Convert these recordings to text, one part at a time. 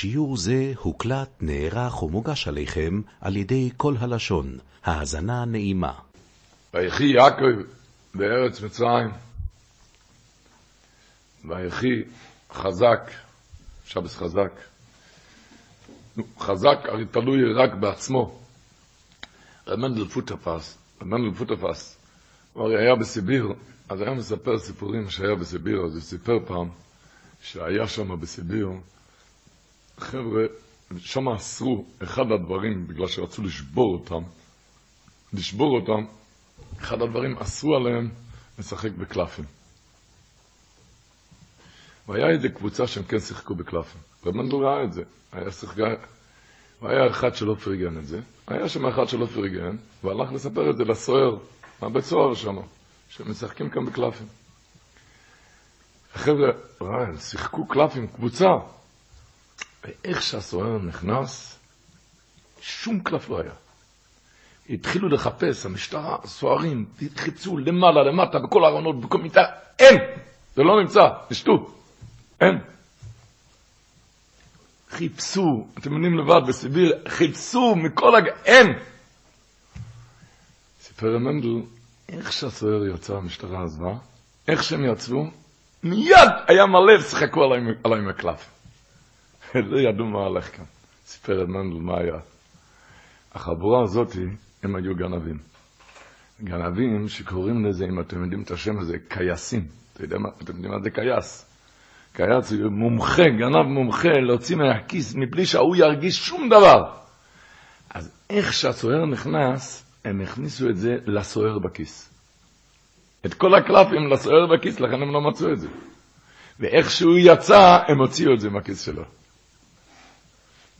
שיעור זה הוקלט, נערך ומוגש עליכם על ידי כל הלשון. האזנה נעימה. ויחי יעקב בארץ מצרים, ויחי חזק, שבס חזק. חזק הרי תלוי רק בעצמו. רב מנדל פוטרפס, רב מנדל פוטרפס, הוא הרי היה בסיביר, אז היה מספר סיפורים שהיה בסיביר, אז הוא סיפר פעם שהיה שם בסיביר, חבר'ה, שם אסרו אחד הדברים, בגלל שרצו לשבור אותם, לשבור אותם, אחד הדברים אסרו עליהם לשחק בקלפים. והיה איזה קבוצה שהם כן שיחקו בקלפים. רב מנדל ראה את זה. היה שיחקה, והיה אחד שלא פרגן את זה. היה שם אחד שלא פרגן, והלך לספר את זה לסוער, מהבית סוהר שם, שמשחקים כאן בקלפים. החבר'ה, ראה, שיחקו קלפים, קבוצה. ואיך שהסוער נכנס, שום קלף לא היה. התחילו לחפש, המשטרה, הסוהרים, חיפשו למעלה, למטה, בכל הארונות, בכל מיטה, אין! זה לא נמצא, תשתו, אין. חיפשו, אתם יודעים לבד, בסיביר, חיפשו מכל הג... אין! סיפר מנדל, איך שהסוהר יצא, המשטרה עזבה, איך שהם יצאו, מיד היה מלא, שיחקו עליי עם הקלף. לא ידעו מה הלך כאן. סיפר את מנדל מה היה. החבורה הזאת, הם היו גנבים. גנבים שקוראים לזה, אם אתם יודעים את השם הזה, קייסים. אתה יודע מה, אתם יודעים מה זה קייס? קייס הוא מומחה, גנב מומחה, להוציא מהכיס מבלי שההוא ירגיש שום דבר. אז איך שהסוהר נכנס, הם הכניסו את זה לסוהר בכיס. את כל הקלפים לסוהר בכיס, לכן הם לא מצאו את זה. ואיך שהוא יצא, הם הוציאו את זה מהכיס שלו.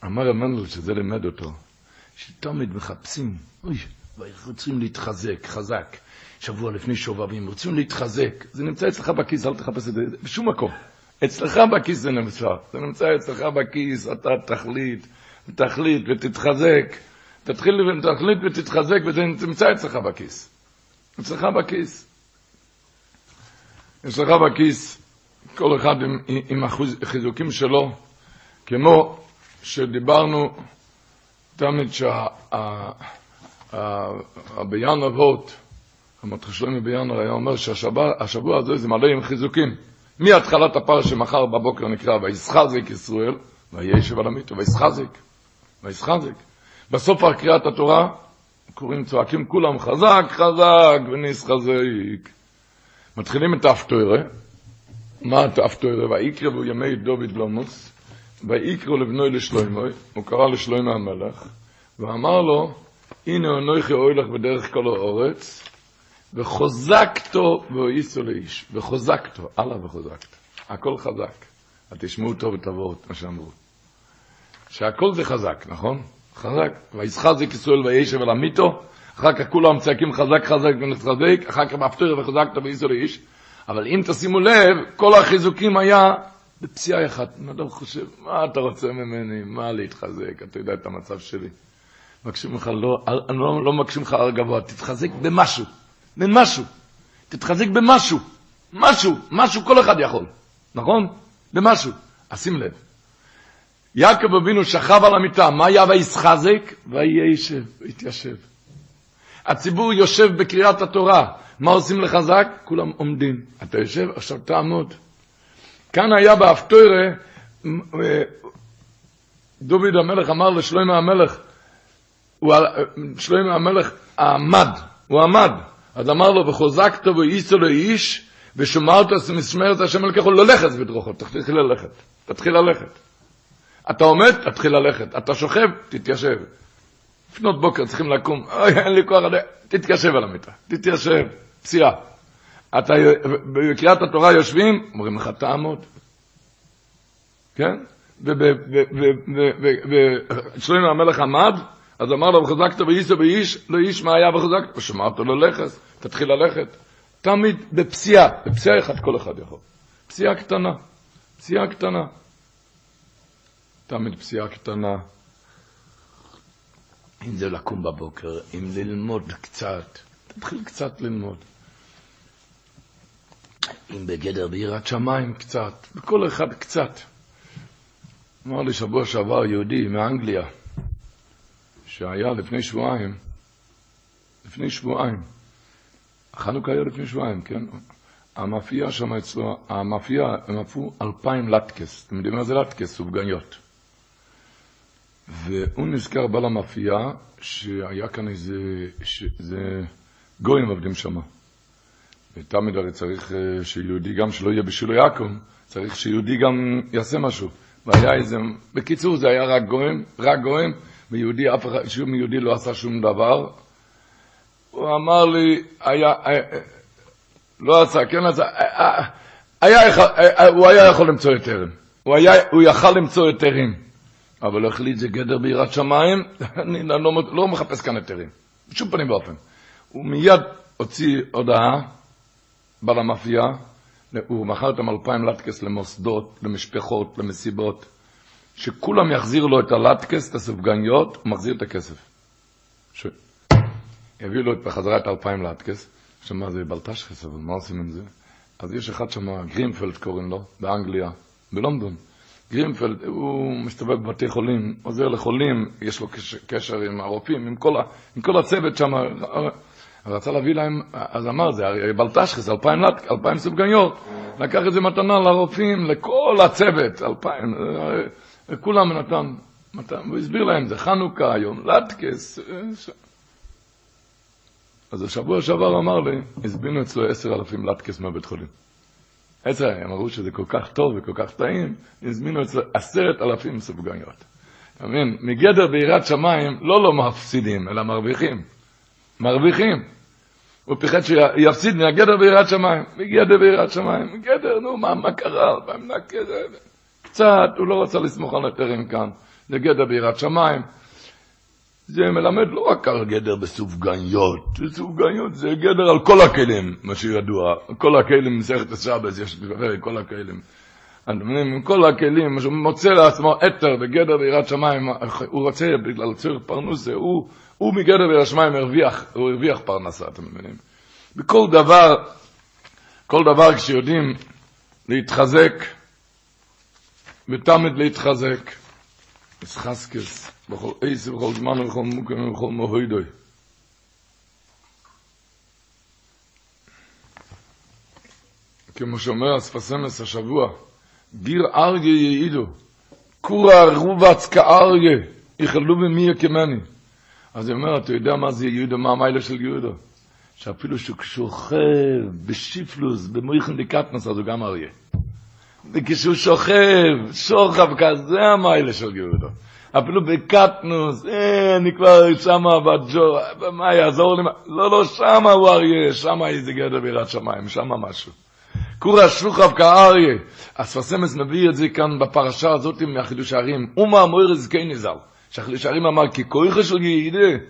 אמר המנדל שזה לימד אותו, שתמיד מחפשים, אוי, רוצים להתחזק, חזק. שבוע לפני שובבים, רוצים להתחזק. זה נמצא אצלך בכיס, אל תחפש את זה בשום מקום. אצלך בכיס זה נמצא. זה נמצא אצלך בכיס, אתה תחליט, תחליט ותתחזק. תתחיל ותחליט ותתחזק, וזה נמצא אצלך בכיס. אצלך בכיס. אצלך בכיס, כל אחד עם, עם החיזוקים שלו, כמו שדיברנו תמיד שהביאן אבות, המתחשלמי ביאנר היה אומר שהשבוע הזה זה מלא עם חיזוקים. מהתחלת הפרשה מחר בבוקר נקרא וישחזק ישראל, וישב על המיטו, וישחזק, וישחזק. בסוף קריאת התורה קוראים, צועקים כולם חזק, חזק, ונסחזק. מתחילים את האפטוירה, מה האפטוירה? ויקרבו ימי דוד גלומוס, ויקראו לבנוי לשלוימוי, הוא קרא לשלוימי המלך, ואמר לו, הנה אנוכי אוילך בדרך כל האורץ, וחוזקתו ואויסו לאיש, וחוזקתו, הלאה וחוזקתו, הכל חזק. תשמעו טוב את אבות, מה שאמרו. שהכל זה חזק, נכון? חזק. וישחזק ישראל וישב על המיתו, אחר כך כולם צעקים חזק חזק ונתחזק, אחר כך בהפטר וחזקתו ואיסו לאיש. אבל אם תשימו לב, כל החיזוקים היה בפציעה אחת. אני לא חושב, מה אתה רוצה ממני? מה להתחזק? אתה יודע את המצב שלי. מבקשים לך, לא, לא, לא מבקשים לך הר גבוה, תתחזק במשהו. במשהו. תתחזק במשהו. משהו, משהו כל אחד יכול. נכון? במשהו. אז שים לב. יעקב אבינו שכב על המיטה, מה היה וישחזק? וישב, ויתיישב. הציבור יושב בקריאת התורה. מה עושים לחזק? כולם עומדים. אתה יושב, עכשיו תעמוד. כאן היה באפטוירה, דוד המלך אמר לשלמה המלך, שלמה המלך עמד, הוא עמד, אז אמר לו, וחוזקת ואיסו לאיש, ושמרת משמרת השם אלוקיך, לא לכת בדרוכו, תתחיל ללכת, תתחיל ללכת. אתה עומד, תתחיל ללכת, אתה שוכב, תתיישב. לפנות בוקר צריכים לקום, אוי, אין לי כוח, תתיישב על המיטה, תתיישב, פציעה. אתה, בקריאת התורה יושבים, אומרים לך תעמוד. כן? ושלמה המלך עמד, אז אמר לו, וחזקת באיש, לא איש מה היה וחזקת, ושמרת לו לכס, תתחיל ללכת. תמיד בפציעה, בפציעה אחת כל אחד יכול. פציעה קטנה, פציעה קטנה. תמיד פציעה קטנה. אם זה לקום בבוקר, אם ללמוד קצת, תתחיל קצת ללמוד. אם בגדר ביראת שמיים קצת, בכל אחד קצת. אמר לי שבוע שעבר יהודי מאנגליה, שהיה לפני שבועיים, לפני שבועיים, חנוכה היה לפני שבועיים, כן? המאפייה שם אצלו, המאפייה, הם עפו אלפיים לטקס. אתם יודעים מה זה לטקס? סופגניות. והוא נזכר בעל המאפייה, שהיה כאן איזה, שזה גויים עובדים שם. ותמיד הרי צריך אה, שיהודי גם שלא יהיה בשילו יעקב, צריך שיהודי גם יעשה משהו. והיה איזה, בקיצור זה היה רק גויים, רק גויים, ויהודי, אף אחד, שום יהודי לא עשה שום דבר. הוא אמר לי, היה, היה אה, לא עשה, כן עשה, אה, היה, הוא היה יכול למצוא היתרים. הוא, היה, הוא יכל למצוא היתרים. אבל הוא החליט זה גדר ביראת שמיים, אני לא, לא מחפש כאן היתרים, בשום פנים ואופן. הוא מיד הוציא הודעה, בעל המאפייה, הוא מכר אותם אלפיים לאטקעס למוסדות, למשפחות, למסיבות, שכולם יחזירו לו את הלאטקעס, את הסופגניות, הוא מחזיר את הכסף. ש... יביאו לו בחזרה את האלפיים לאטקעס, שמה זה בלטשכס, אבל מה עושים עם זה? אז יש אחד שם, גרינפלד קוראים לו, באנגליה, בלונדון. גרינפלד, הוא מסתובב בבתי חולים, עוזר לחולים, יש לו קשר, קשר עם הרופאים, עם כל, עם כל הצוות שם. רצה להביא להם, אז אמר, זה הרי בלטשכס, אלפיים, אלפיים סופגניות, לקח את זה מתנה לרופאים, לכל הצוות, אלפיים, לכולם נתן, מתן, הוא הסביר להם, זה חנוכה היום, לטקס. אז השבוע שעבר אמר לי, הזמינו אצלו עשר אלפים לטקס מהבית חולים. עשר, הם אמרו שזה כל כך טוב וכל כך טעים, הזמינו אצלו עשרת אלפים סופגניות. אתה מבין? מגדר ביראת שמיים לא לא מפסידים, אלא מרוויחים. מרוויחים. הוא פיחד שיפסיד מהגדר ביראת שמיים. מגדר ביראת שמיים. מגדר, נו, מה, מה קרה? קצת, הוא לא רצה לסמוך על היתרים כאן. זה גדר ביראת שמיים. זה מלמד לא רק על גדר בסופגניות, סופגניות זה גדר על כל הכלים, מה שידוע, כל הכלים, מסכת השבס, יש בפרק כל הכלים. עם כל הכלים, שהוא מוצא לעצמו אתר בגדר ביראת שמיים, הוא רוצה בגלל צורך פרנוסה, הוא, הוא מגדר ביראת שמיים הרוויח, הוא הרוויח פרנסה, אתם מבינים? בכל דבר, כל דבר כשיודעים להתחזק, ותמיד להתחזק, מסחסקס. בכל עשר, בכל זמן ובכל מוקם ובכל מוהידוי. כמו שאומר אספסמס השבוע, גיר אריה יעידו, קורא רובץ כאריה, יחלו במי יקמני. אז הוא אומר, אתה יודע מה זה יהודו, מה המיילה של יהודו? שאפילו שהוא שוכב בשיפלוס, במויכן דקטנוס, אז הוא גם אריה. וכשהוא שוכב, שוכב כזה המיילה של יהודו. אפילו בקטנוס, אה, אני כבר שמה בג'ור, מה יעזור לי? לא, לא, שמה הוא אריה, שמה איזה גדר בירת שמיים, שמה משהו. קורא שוכב כאריה. הספסמס מביא את זה כאן בפרשה הזאת מהחידוש הערים. אומה מוירז כן נזל. הערים אמר, כי כויכה של יעידה,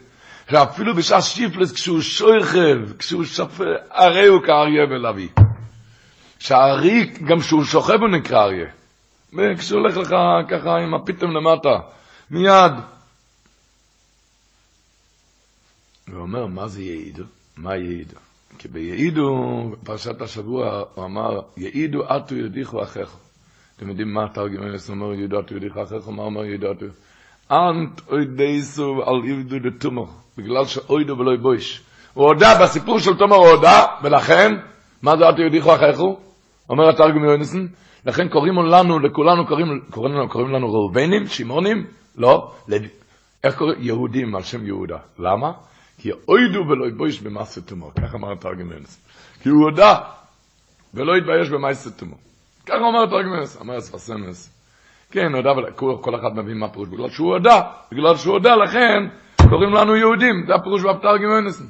שאפילו בשעה שיפלס, כשהוא שוכב, כשהוא שופט, הרי הוא כאריה ולוי. שהארי, גם כשהוא שוכב הוא נקרא אריה. וכשהוא הולך לך ככה עם הפיתם למטה, מיד. הוא אומר, מה זה יעידו? מה יעידו? כי ביעידו, בפרשת השבוע, הוא אמר, יעידו אתו יודיכו אחיך. אתם יודעים מה התרגמנס אומר, יעידו אתו יודיכו אחיך? מה אומר יעידו אתו? אנט אוידייסו על יבדו דתומו, בגלל שאוידו ולא יבויש. הוא הודה, בסיפור של תומר הוא הודה, ולכן, מה זה אתו יודיכו אחיך? אומר התרגם יונסן, לכן קוראים לנו, לכולנו קוראים, קוראים לנו, קוראים לנו ראובנים, שמעונים, לא, איך קוראים? יהודים על שם יהודה. למה? כי אוידו ולא יתבויש במעשה תומו, כך אמר תרגמנס. כי הוא הודה ולא יתבייש במעשה תומו. כך אומר תרגמנס, אמר אספסמס. כן, הודה, כל אחד מבין מה פירוש, בגלל שהוא הודה, בגלל שהוא הודה, לכן קוראים לנו יהודים, זה הפירוש בתרגמנס.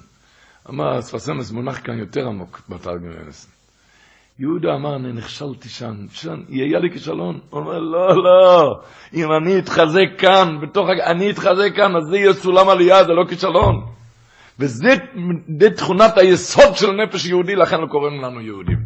אמר אספסמס מונח כאן יותר עמוק בתרגמנס. יהודה אמר, אני נכשלתי שם, שם, יהיה לי כישלון. הוא אומר, לא, לא, אם אני אתחזק כאן, בתוך, אני אתחזק כאן, אז זה יהיה סולם עלייה, זה לא כישלון. וזה תכונת היסוד של נפש יהודי, לכן לא קוראים לנו יהודים.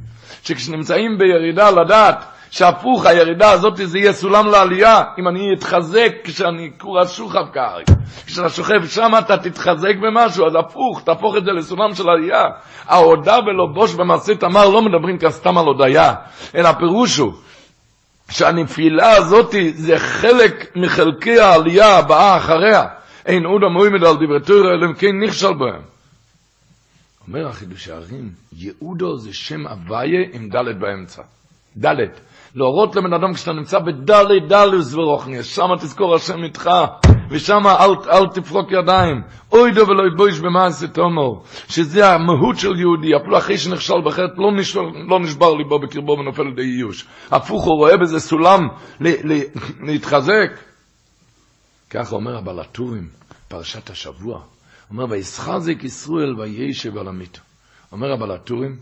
שכשנמצאים בירידה לדעת שהפוך, הירידה הזאת זה יהיה סולם לעלייה, אם אני אתחזק כשאני קורא שוכב כארי. כשאתה שוכב שם אתה תתחזק במשהו, אז הפוך, תהפוך את זה לסולם של עלייה. ההודה ולא בוש במעשה תמר לא מדברים כסתם על הודיה, אלא פירוש הוא שהנפילה הזאת זה חלק מחלקי העלייה הבאה אחריה. אין עוד המועמד על דברי תורה, אלא אם כן נכשל בהם. אומר החידוש הערים, יהודו זה שם הוויה עם דלת באמצע. דלת. להורות לבן אדם כשאתה נמצא בדלת דלת ורוחני, שם תזכור השם איתך, ושם אל, אל תפרוק ידיים. אוי דו ולא יבויש במעשה תומר, שזה המהות של יהודי, אפילו אחרי שנכשל בחטא, לא, נשבר, לא נשבר ליבו בקרבו ונופל לידי איוש. הפוך, הוא רואה בזה סולם ל, ל, להתחזק. ככה אומר הבעל הטורים, פרשת השבוע. אומר, וישחזק ישראל וישב על המיתו. אומר הבעל הטורים,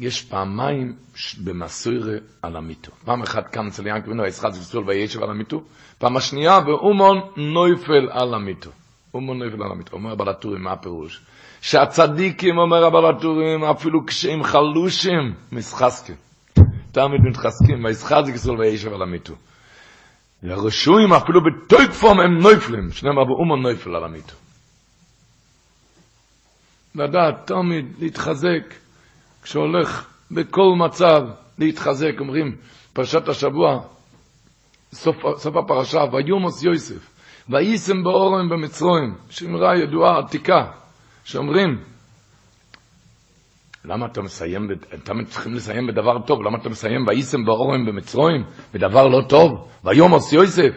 יש פעמיים במסוירה על המיתו. פעם אחת כאן אצל ינקו וינו, וישחזק ישראל וישב על המיתו. פעם השנייה, ואומון נויפל על המיתו. אומון נויפל על המיתו. אומר הבעל הטורים, מה הפירוש? שהצדיקים, אומר הבעל הטורים, אפילו כשהם חלושים, מסחזקים. תמיד מתחזקים, וישחזק ישראל וישב על המיתו. הרשועים אפילו בתויקפום הם נויפלים, שנאמר באומן נויפל על המיתו. לדעת תמיד להתחזק, כשהולך בכל מצב להתחזק, אומרים, פרשת השבוע, סוף, סוף הפרשה, ויומוס יוסף, ויישם באורם במצרים, שאמרה ידועה עתיקה, שאומרים, למה אתה מסיים, אתם צריכים לסיים בדבר טוב, למה אתה מסיים ויישם באורם במצרים, בדבר לא טוב, ויומוס יוסף,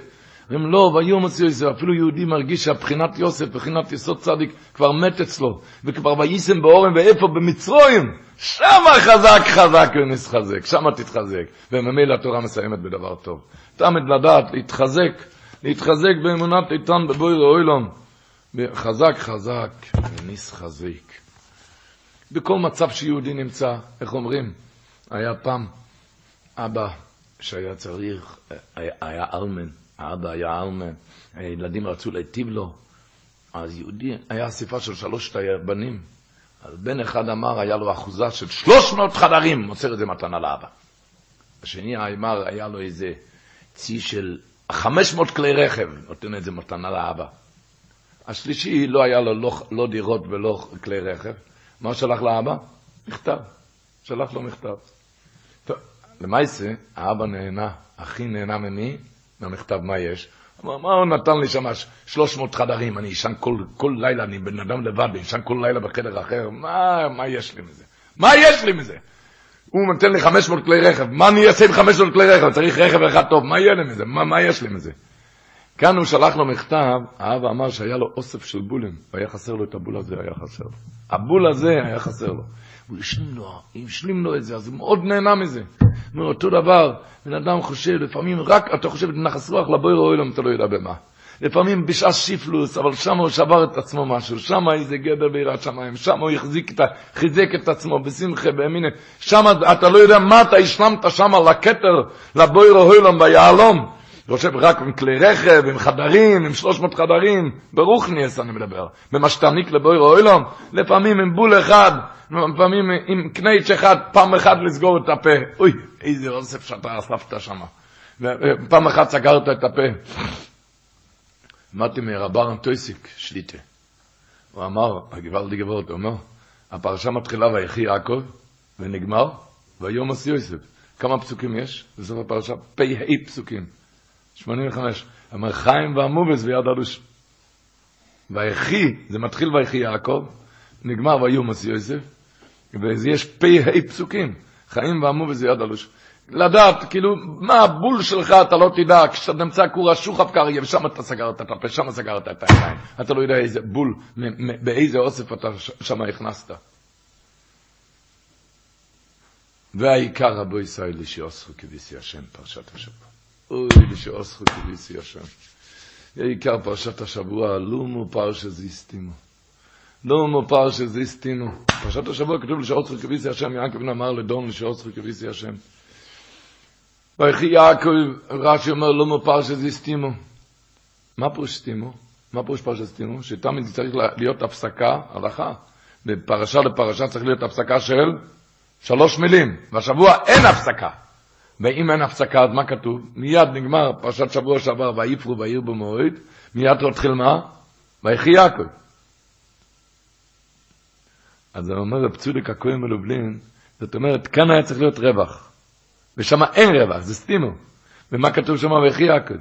אומרים לא, ויומוס יוסף, אפילו יהודי מרגיש שהבחינת יוסף, בחינת יסוד צדיק, כבר מת אצלו, וכבר ויישם באורם, ואיפה? במצרים, שמה חזק חזק ונסחזק, שמה תתחזק, וממילא התורה מסיימת בדבר טוב. תמיד לדעת, להתחזק, להתחזק באמונת איתן בבויר אוילום, חזק חזק ונסחזק. בכל מצב שיהודי נמצא, איך אומרים? היה פעם אבא שהיה צריך, היה, היה אלמן, האבא היה אלמן, הילדים רצו להיטיב לו, אז יהודי, היה אספה של שלושת הבנים, אז בן אחד אמר, היה לו אחוזה של שלוש מאות חדרים, מוסר את זה מתנה לאבא. השני אמר, היה לו איזה צי של חמש מאות כלי רכב, נותן את זה מתנה לאבא. השלישי, לא היה לו לא, לא דירות ולא כלי רכב. מה שלח לאבא? מכתב. שלח לו מכתב. טוב, למעשה, האבא נהנה, אחי נהנה ממי? מהמכתב, מה יש? אמר, מה הוא נתן לי שם 300 חדרים, אני אשן כל, כל לילה, אני בן אדם לבד, אני אשן כל לילה בחדר אחר, מה, מה יש לי מזה? מה יש לי מזה? הוא נותן לי 500 כלי רכב, מה אני אעשה עם 500 כלי רכב? צריך רכב אחד טוב, מה יהיה לי מזה? מה, מה יש לי מזה? כאן הוא שלח לו מכתב, האבא אמר שהיה לו אוסף של בולים, והיה חסר לו את הבול הזה, היה חסר לו. הבול הזה היה חסר לו. הוא השלים לו, השלים לו את זה, אז הוא מאוד נהנה מזה. אומר, אותו דבר, בן אדם חושב, לפעמים רק אתה חושב בנחס רוח לבוי רואי לו, אתה לא יודע במה. לפעמים בשעה שיפלוס, אבל שם הוא שבר את עצמו משהו, שם איזה גדר ביראת שמיים, שם הוא החזיק את, חיזק את עצמו בשמחה, באמינה, שם אתה לא יודע מה אתה השלמת שם לכתר, לבוי רואי לו, ביהלום. חושב רק עם כלי רכב, עם חדרים, עם שלוש מאות חדרים, ברוך נעש אני מדבר. במשתניק לבויר אוילום, לפעמים עם בול אחד, לפעמים עם קנייץ' אחד, פעם אחת לסגור את הפה. אוי, איזה אוסף שאתה אספת שם. פעם אחת סגרת את הפה. אמרתי מרבר אנטויסיק, שליטה. הוא אמר, הגוואלדי גבורת, הוא אומר, הפרשה מתחילה ויחי יעקב, ונגמר, ויום עשי יוסף. כמה פסוקים יש בסוף הפרשה? פ"ה פסוקים. 85. אמר חיים והמובס ויד אלוש. ויחי, זה מתחיל ויחי יעקב, נגמר ויומס יוסף, ויש פ"ה פסוקים, חיים והמובס ויד אלוש. לדעת, כאילו, מה הבול שלך אתה לא תדע, כשאתה נמצא כור השוחף קריה, ושם אתה סגרת את הפה, שם סגרת את העיניים. אתה לא יודע איזה בול, באיזה אוסף אתה שם הכנסת. והעיקר רבו ישראל שאוסרו כביסי השם, פרשת השבוע. אוי, כביסי השם. עיקר פרשת השבוע, לומו פרשה זיסטינו. לומו פרשה זיסטינו. פרשת השבוע כתוב לשאוסכו כביסי השם, יעקב אמר לדון לשאוסכו כביסי השם. ויחי יעקב, רש"י אומר, לומו פרשה זיסטינו. מה פירוש סטימו? מה פירוש פרשה סטימו? שתמיד צריך להיות הפסקה, הלכה. בפרשה לפרשה צריך להיות הפסקה של שלוש מילים, והשבוע אין הפסקה. ואם אין הפסקה, אז מה כתוב? מיד נגמר פרשת שבוע שעבר, ויפרו ויהיו במועד, מיד תתחיל מה? ויחי יעקב. אז זה אומר בפצודיק הכהן מלובלין, זאת אומרת, כאן היה צריך להיות רווח, ושם אין רווח, זה סתימו. ומה כתוב שם וכי יעקב?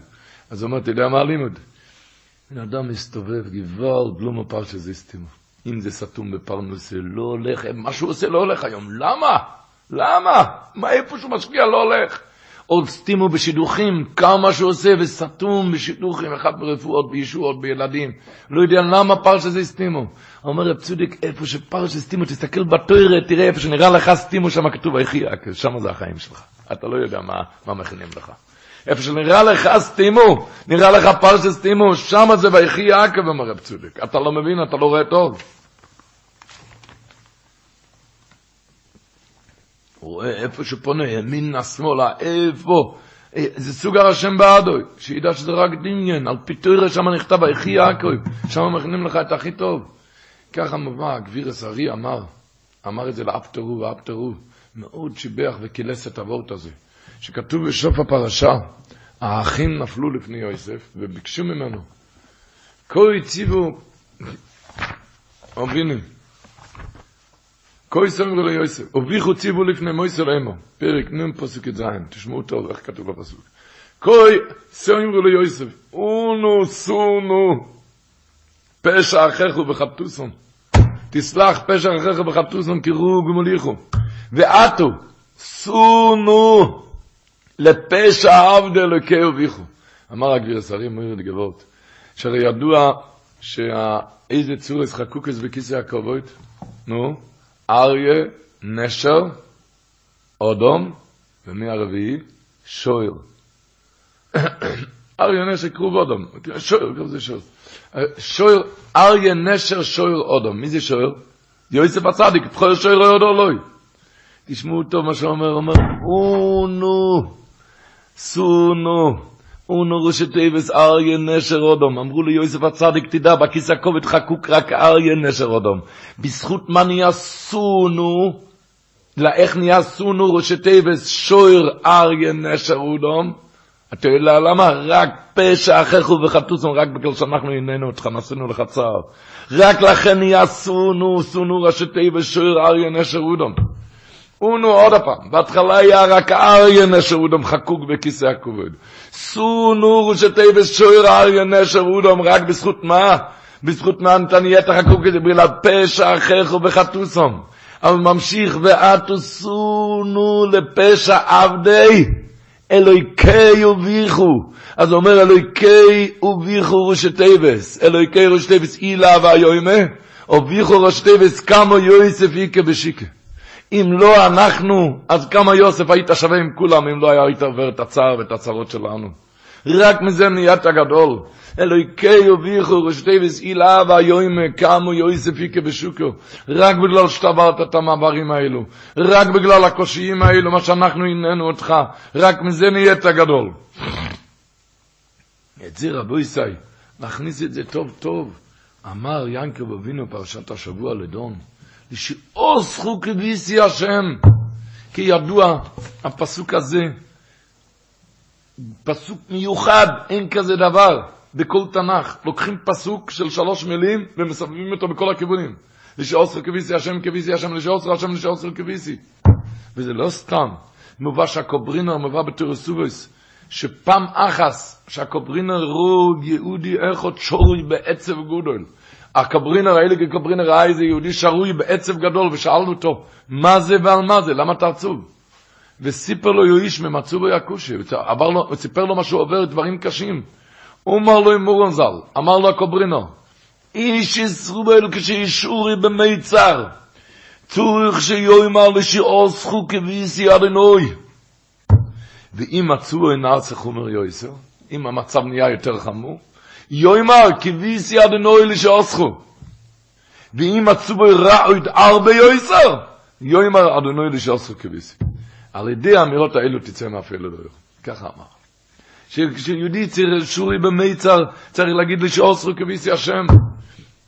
אז הוא אומר, אתה יודע מה הלימוד? בן אדם מסתובב, גוואלד, לא מפר שזה הסתימו. אם זה סתום בפרנוס, זה לא הולך, מה שהוא עושה לא הולך היום. למה? למה? מה איפה שהוא משקיע לא הולך? עוד סתימו בשידוכים, כמה שהוא עושה, וסתום בשידוכים, אחד ברפואות, בישועות, בילדים. לא יודע למה פרשה זה סתימו. אומר רב צודק, איפה שפרשה סתימו, תסתכל בתוירה, תראה איפה שנראה לך סתימו, שם כתוב, היחי, שם זה החיים שלך. אתה לא יודע מה, מה מכינים לך. איפה שנראה לך סתימו, נראה לך פרשה סתימו, שם זה ויחי יעקב, אומר רב צודק. אתה לא מבין, אתה לא רואה טוב. רואה איפה שפונה, ימינה, שמאלה, איפה? זה סוג הרשם בעדוי, שידע שזה רק דמיין, על פיתוירה שם נכתב, היחי יעקב, שם מכינים לך את הכי טוב. ככה מובא, הגביר הסרי אמר, אמר את זה לאפטרו ואפטרו, מאוד שיבח וכילס את הוורט הזה. שכתוב בסוף הפרשה, האחים נפלו לפני יוסף וביקשו ממנו. כה הציבו, אבינים, כה סמרו ליוסף, וביכו ציבו לפני מויסר אמו, פרק נ' פסוק י"ז, תשמעו טוב איך כתוב בפסוק. כה סמרו ליוסף, אונו סונו, פשע אחיך וחבטוסון. תסלח פשע אחיך וחבטוסון קראו גמוליכו. ועטו, סונו, לפשע עבד אלוקי וביכו. אמר הגביר השרים, מויר לגבות, שהרי ידוע שאיזה צורס חקוקס בכיסא הכבוד, נו, אריה, נשר, אודום, ומי הרביעי? שויר. אריה, נשר, קרוב אודום. שויר, כזה זה שויר. שויר, אריה, נשר, שויר, אודום. מי זה שויר? יוסף הצדיק, תחוי שויר אודו אלוהי. תשמעו טוב מה שאומר, אומר, אונו, סונו, ראשי תיבס אריה נשר אודום. אמרו לי יוסף הצדיק, תדע, בכיס הכובד חקוק רק אריה נשר אודום. בזכות מה נהיה סונו, לאיך נהיה סונו ראשי תיבס שויר אריה נשר אודום? אתה יודע למה? רק פשע אחיכו וחטוסון, רק בגלל שאנחנו הננו אותך, נעשינו לך צער. רק לכן נהיה סונו, סונו ראשי תיבס שויר אריה נשר אודום. אונו עוד הפעם, בהתחלה היה רק אריה נשר אודם חקוק בכיסא הכובד. סונו ראשי ושויר אריה נשר אודם, רק בזכות מה? בזכות מה נתן יהיה את החקוק הזה, בגלל פשע אחיך ובחטוסום. אבל ממשיך, ואתו סונו לפשע עבדי, אלוהיקי וביכו. אז הוא אומר, אלוהיקי וביכו ראשי תיבס, אלוהיקי ראשי תיבס אילה והיוימה, וביכו ראשי תיבס כמה יויסף איקה בשיקה. אם לא אנחנו, אז כמה יוסף היית שווה עם כולם, אם לא היית עובר את הצער ואת הצרות שלנו. רק מזה נהיית הגדול. אלוהיקי וביכו רשתי וסעילה והיום קמו יוסף איקה בשוקו. רק בגלל שתברת את המעברים האלו. רק בגלל הקושיים האלו, מה שאנחנו הננו אותך. רק מזה נהיית הגדול. זה רבו ישי, להכניס את זה טוב טוב. אמר ינקב אבינו פרשת השבוע לדון. ושאוסכו כביסי השם. כי ידוע, הפסוק הזה, פסוק מיוחד, אין כזה דבר בכל תנ"ך. לוקחים פסוק של שלוש מילים ומסבבים אותו בכל הכיוונים. לישועתך קיוויתי השם קיוויתי השם, לישועתך השם לישועתך קיוויתי. וזה לא סתם. מובא שהקוברינר מובא בתורת אבות, שפעם אחת שהקוברינר רוג יהודי אחד שרוי בעצב גדול. הקברינר, הייליקער קאברינער ראה איזה יהודי שרוי בעצב גדול, ושאלנו אותו, מה זה ועל מה זה, למה אתה עצוב? וסיפר לו ייאוש ממצבו הקשה, הוא סיפר לו מה שהוא עובר, דברים קשים. הוא אמר לו עם מורון ז"ל, אמר לו הקברינר, איש ישרובל כשישורי במיצר, צורך שיאמר לשיעוסכו כביסי אדינוי. ואם מצאו אינה חומר יויסר, אם המצב נהיה יותר חמור, יוימר כביסי אדנוי לשעוסכו. ואם מצאו בו רעוד ארבע יויסר, יוימר אדנוי לשעוסכו כביסי. על ידי האמירות האלו תצא מאפל אלוהיך. ככה אמר. שכשיהודי צריך שורי במיצר, צריך להגיד לשעוסכו כביסי השם.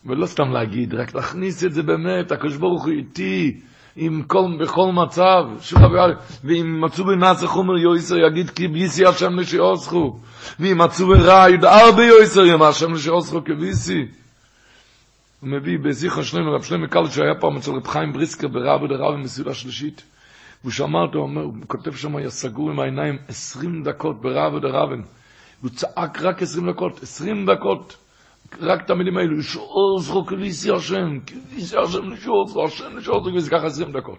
ולא סתם להגיד, רק להכניס את זה באמת, ברוך הוא איתי, עם כל, בכל מצב, אבי ואם מצאו בנאצה חומר יויסר, יגיד כי ביסי השם לשעוסכו. ואם מצאו ברע, ידער ביויסר, ימה השם לשעוסכו כביסי. הוא מביא בזיכר שלם, רב שלם מקל שהיה פעם אצל רב חיים בריסקר ברב ודרב מסעודה שלישית. והוא שמע אותו, אומר, הוא כותב שם, היה סגור עם העיניים 20 דקות ברב ודרבן. הוא צעק רק 20 דקות, 20 דקות. רק את המילים האלו, לשאול זכו כביסי השם, כביסי השם, לשאול זכו השם, לשאול זכו כביסי, ככה 20 דקות.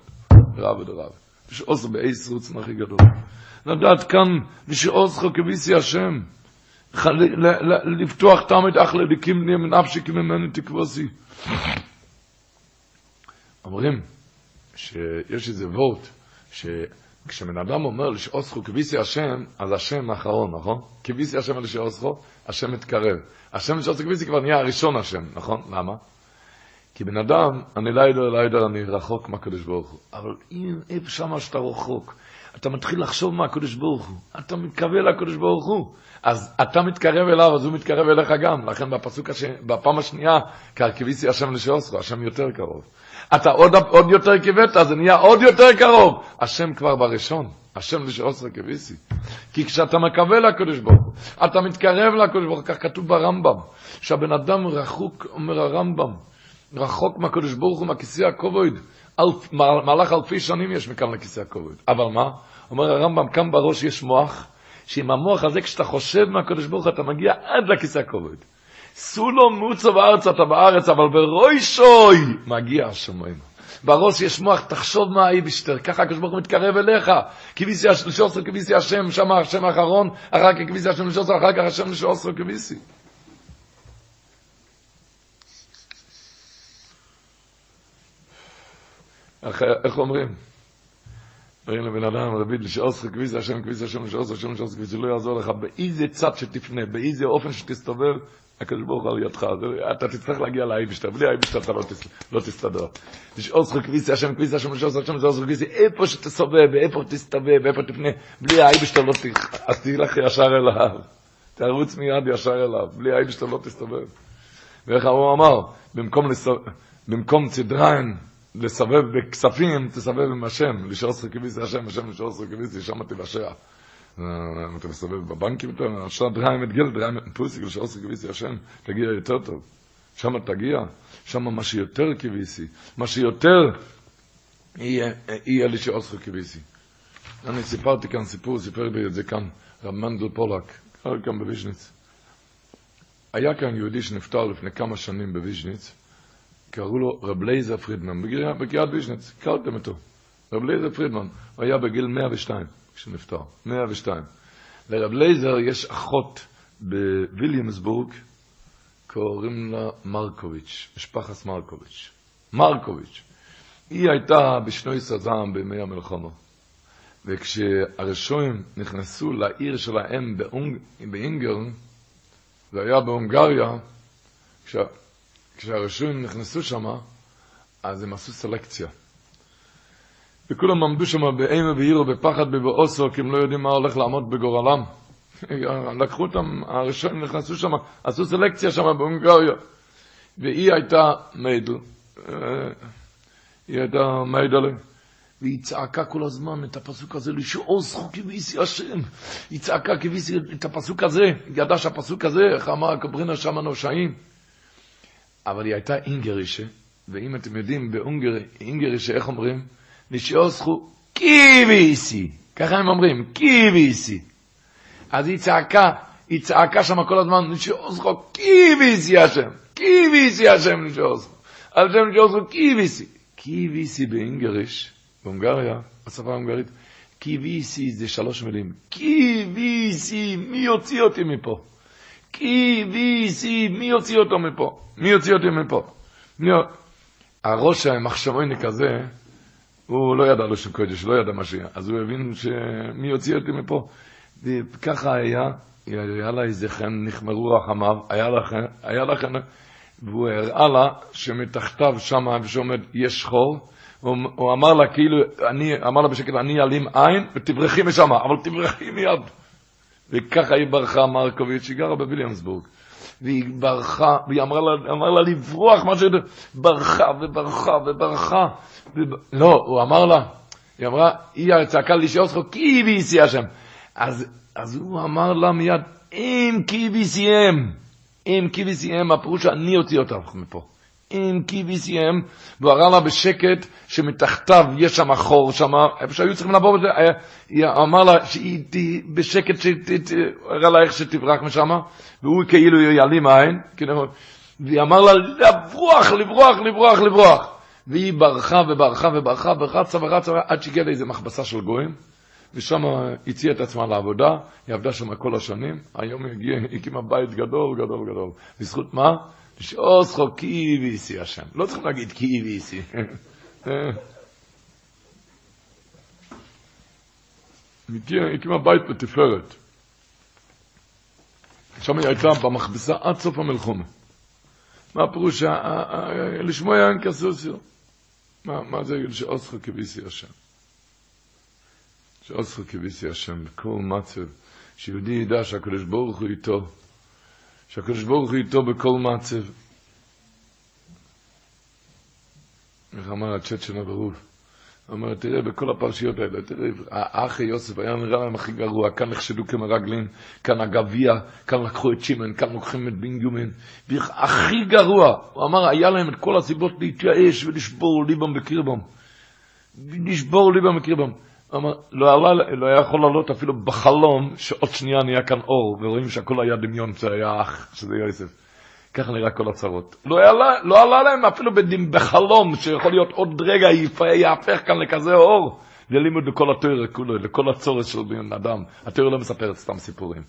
רב ודרב. לשאול זכו באייס רוצן הכי גדול. לדעת כאן, לשאול זכו כביסי השם. לפתוח תמת אך לליקים לי מנפשי כי ממני תקבוסי. אומרים שיש איזה וורט, שכשבן אדם אומר לשאוסכו כביסי השם, אז השם האחרון, נכון? כביסי השם על לשאוסכו, השם מתקרב. השם לשאוסכו כביסי כבר נהיה הראשון השם, נכון? למה? כי בן אדם, אני לא יודע, אני רחוק מהקדוש ברוך הוא. אבל אם איפה שמה שאתה רחוק, אתה מתחיל לחשוב מהקדוש ברוך הוא, אתה מתקבל לקדוש ברוך הוא. אז אתה מתקרב אליו, אז הוא מתקרב אליך גם. לכן בפסוק, הש... בפעם השנייה, כרכביסי השם לשאוסכו, השם יותר קרוב. אתה עוד, עוד יותר כיווית, זה נהיה עוד יותר קרוב. השם כבר בראשון, השם לשעוסר כביסי. כי כשאתה מקווה לקדוש ברוך הוא, אתה מתקרב לקדוש ברוך הוא, כך כתוב ברמב"ם, שהבן אדם רחוק, אומר הרמב"ם, רחוק מהקדוש ברוך הוא, מהכיסא הכובד. אלף, מהלך אלפי שנים יש מכאן לכיסא הכובד. אבל מה? אומר הרמב"ם, כאן בראש יש מוח, שעם המוח הזה, כשאתה חושב מהקדוש ברוך הוא, אתה מגיע עד לכיסא הכובד. סולו מוצו בארץ אתה בארץ, אבל ברוישוי מגיע השמיים. בראש יש מוח, תחשוב מה האיבשטר, ככה הקדוש ברוך הוא מתקרב אליך. כביסי לשוסר, כביסי השם, שם השם האחרון, אחר כך כביסי השם לשוסר, אחר כך השם לשוסר, כביסי. איך אומרים? אומרים לבן אדם, דוד, לשעוסך כביסי השם, כביסי השם, לשעוסך, השם, לשעוסך, כביסי, לא יעזור לך, באיזה צד שתפנה, באיזה אופן שתסתובב, הקדוש ברוך הוא על ידך, אתה תצטרך להגיע לאייבשטר, בלי האייבשטר אתה לא תסתדר. לשאול זכו כביסי השם, כביסי השם, לשאול זכו לשאול זכו כביסי, איפה שתסובב, איפה תסתובב, איפה תפנה, בלי האייבשטר לא תלך, אז תלך ישר אליו. תרוץ מיד ישר אליו, בלי האייבשטר לא תסתובב. ואיך הוא אמר, במקום צדריים, לסבב בכספים, תסבב עם השם, לשאול זכו כביסי השם, השם לשאול כביסי, שם תבשע. אתה מסתובב בבנקים, עכשיו דריים את גיל, דריים את פוסיק, לשעוס כביסי השם, תגיע יותר טוב. שם תגיע, שם מה שיותר כביסי, מה שיותר יהיה לשעוס כביסי. אני סיפרתי כאן סיפור, סיפר לי את זה כאן, רב מנדל פולק, כאן בוויז'ניץ. היה כאן יהודי שנפטר לפני כמה שנים בוויז'ניץ, קראו לו רב לייזר פרידמן, בקריאת ויז'ניץ, הכרתם אותו. רב לייזר פרידמן, הוא היה בגיל 102. כשנפטר, 102. לרב לייזר יש אחות בוויליאמסבורג, קוראים לה מרקוביץ', משפחת מרקוביץ'. מרקוביץ'. היא הייתה בשנות הזעם בימי המלחמה. וכשהרשעים נכנסו לעיר שלהם באונג... באונגרן, זה היה בהונגריה, כשה... כשהרשועים נכנסו שם, אז הם עשו סלקציה. וכולם עמדו שם באימה ואירו בפחד ובאוסו, כי הם לא יודעים מה הולך לעמוד בגורלם. לקחו אותם, הראשונים נכנסו שם, עשו סלקציה שם בהונגריה. והיא הייתה מיידל, היא הייתה מיידלה, והיא צעקה כל הזמן את הפסוק הזה, לשעוז חוקי ואיסי השם. היא צעקה כביסי את הפסוק הזה, היא ידעה שהפסוק הזה, איך אמר קברינה שם הנושעים. אבל היא הייתה אינגרישה, ואם אתם יודעים, באינגרישה, איך אומרים? לשאוסכו קיביסי, ככה הם אומרים, קיביסי. אז היא צעקה, היא צעקה שם כל הזמן, לשאוסכו קיביסי השם, קיביסי השם לשאוסכו, השם לשאוסכו קיביסי. קיביסי באינגריש, בהונגריה, בשפה ההונגרית, קיביסי זה שלוש מילים. קיביסי, מי יוציא אותי מפה? קיביסי, מי יוציא אותו מפה? מי יוציא אותי מפה? הראש המחשבוני כזה, הוא לא ידע לשון קודש, לא ידע מה שהיה. אז הוא הבין שמי יוציא אותי מפה. וככה היה, היה לה איזה חן, נחמרו רחמיו, היה לה חן, היה לה חן, והוא הראה לה שמתחתיו שם, שעומד, יש חור. הוא, הוא אמר לה כאילו, אני, אמר לה בשקט, אני אעלים עין ותברחי משם, אבל תברחי מיד. וככה היא ברחה, מרקוביץ', היא גרה בוויליאמסבורג. והיא ברחה, והיא אמרה לה, אמר לה לברוח, מה שזה, ברחה וברחה וברחה. וב... לא, הוא אמר לה, היא אמרה, היא צעקה לי שאוסכו, כי ביסי השם. אז, אז הוא אמר לה מיד, אם כי ביסיהם, אם כי ביסיהם, הפירוש שאני אותי אותך מפה. עם קיביסיהם, והוא הראה לה בשקט שמתחתיו יש שם חור שם, איפה שהיו צריכים בזה, היא אמר לה שהיא בשקט, הראה לה איך שתברח משם, והוא כאילו יעלים עין, כאילו, והיא אמר לה לברוח, לברוח, לברוח, לברוח. והיא ברחה וברחה וברחה ורצה ורצה עד שהגיעה לאיזה מכבסה של גויים, ושם הציעה את עצמה לעבודה, היא עבדה שם כל השנים, היום היא הקימה בית גדול, גדול, גדול. בזכות מה? שאוסחו כי ואיסי השם. לא צריכים להגיד כי ואיסי. היא הקימה בית בתפארת. שם היא הייתה במכבסה עד סוף המלחומה. מה הפירוש? לשמוע אין כסוסיו. מה זה שאוסחו כביסי השם? שאוסחו כביסי השם, בכל מצב, שיהודי ידע שהקדוש ברוך הוא איתו, שהקדוש ברוך הוא איתו בכל מצב. איך אמר ברוב? הוא אומר, תראה, בכל הפרשיות האלה, תראה, האח יוסף היה נראה להם הכי גרוע, כאן נחשדו כמרגלים, כאן הגביע, כאן לקחו את שמן, כאן לוקחים את בנימין, הכי גרוע. הוא אמר, היה להם את כל הסיבות להתייאש ולשבור ליבם בקרבם. לשבור ליבם בקרבם. לא, עלה, לא היה יכול לעלות אפילו בחלום שעוד שנייה נהיה כאן אור, ורואים שהכל היה דמיון, שהיה אח, שזה יוסף. ככה נראה כל הצרות. לא עלה, לא עלה להם אפילו בדים, בחלום, שיכול להיות עוד רגע יהפך כאן לכזה אור. ללימוד לכל התואר לכל הצורת של בן אדם. התואר לא מספרת סתם סיפורים.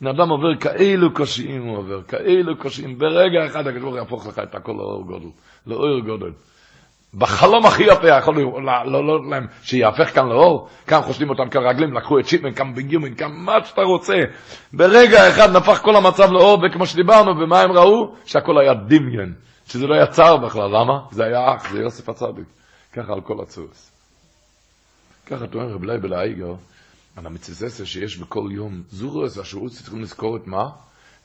בן אדם עובר כאלו קושיים הוא עובר, כאלו קושיים. ברגע אחד הקדוש יהפוך לך את הכל לאור גודל. לאור גודל. בחלום הכי יפה יכול לא לא להם שיהפך כאן לאור, כאן חושבים אותם כרגלים, לקחו את שיפמן, כאן בגיומן, כאן מה שאתה רוצה. ברגע אחד נפח כל המצב לאור, וכמו שדיברנו, ומה הם ראו? שהכל היה דמיין, שזה לא יצר בכלל, למה? זה היה אח, זה יוסף הצדיק. ככה על כל הצורס. ככה טוען רב לייבל האיגר, על המצססה שיש בכל יום, זורס, השעוץ צריכים לזכור את מה?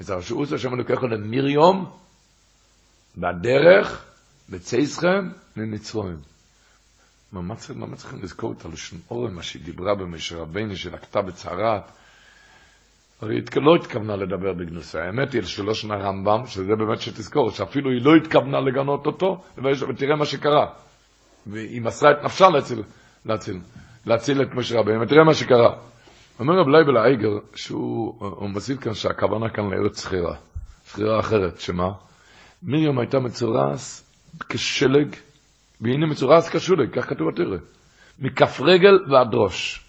את השעוץ השם לוקח עליהם מריום, בדרך, בצייסכם, ממצרים. מה צריכים לזכור את הלשון אורן, מה שהיא דיברה במשה רבינו, שלקתה בצהרת? הרי היא לא התכוונה לדבר בגנוסי. האמת היא שלא שנה רמב"ם, שזה באמת שתזכור, שאפילו היא לא התכוונה לגנות אותו, ותראה מה שקרה. והיא מסרה את נפשה להציל, להציל, להציל את משה רבינו, ותראה מה שקרה. אומר רב לייבל האייגר, שהוא מוסיף כאן שהכוונה כאן לארץ שכירה, שכירה אחרת, שמה? מרים הייתה מצורס כשלג, והנה מצורס כשולג, כך כתוב בתרא, מכף רגל ועד ראש.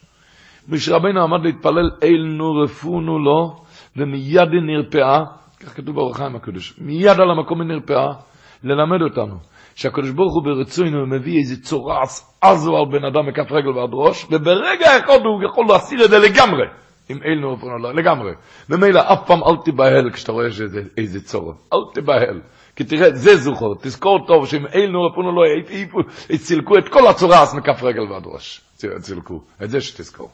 משה עמד להתפלל אל נו רפונו לו, ומיד היא נרפאה, כך כתוב באור הקדוש, מיד על המקום היא נרפאה, ללמד אותנו, שהקדוש ברוך הוא ברצונו מביא איזה צורס עזו על בן אדם מכף רגל ועד ראש, וברגע אחד הוא יכול להסיר את זה לגמרי. עם אל נו רפונו לו, לגמרי. ממילא אף פעם אל תיבהל כשאתה רואה שזה איזה צורך, אל תיבהל. כי תראה, זה זוכר, תזכור טוב שאם אילו רפונו לא צילקו את כל הצורה אז מכף רגל ועד ראש. צילקו, את זה שתזכור.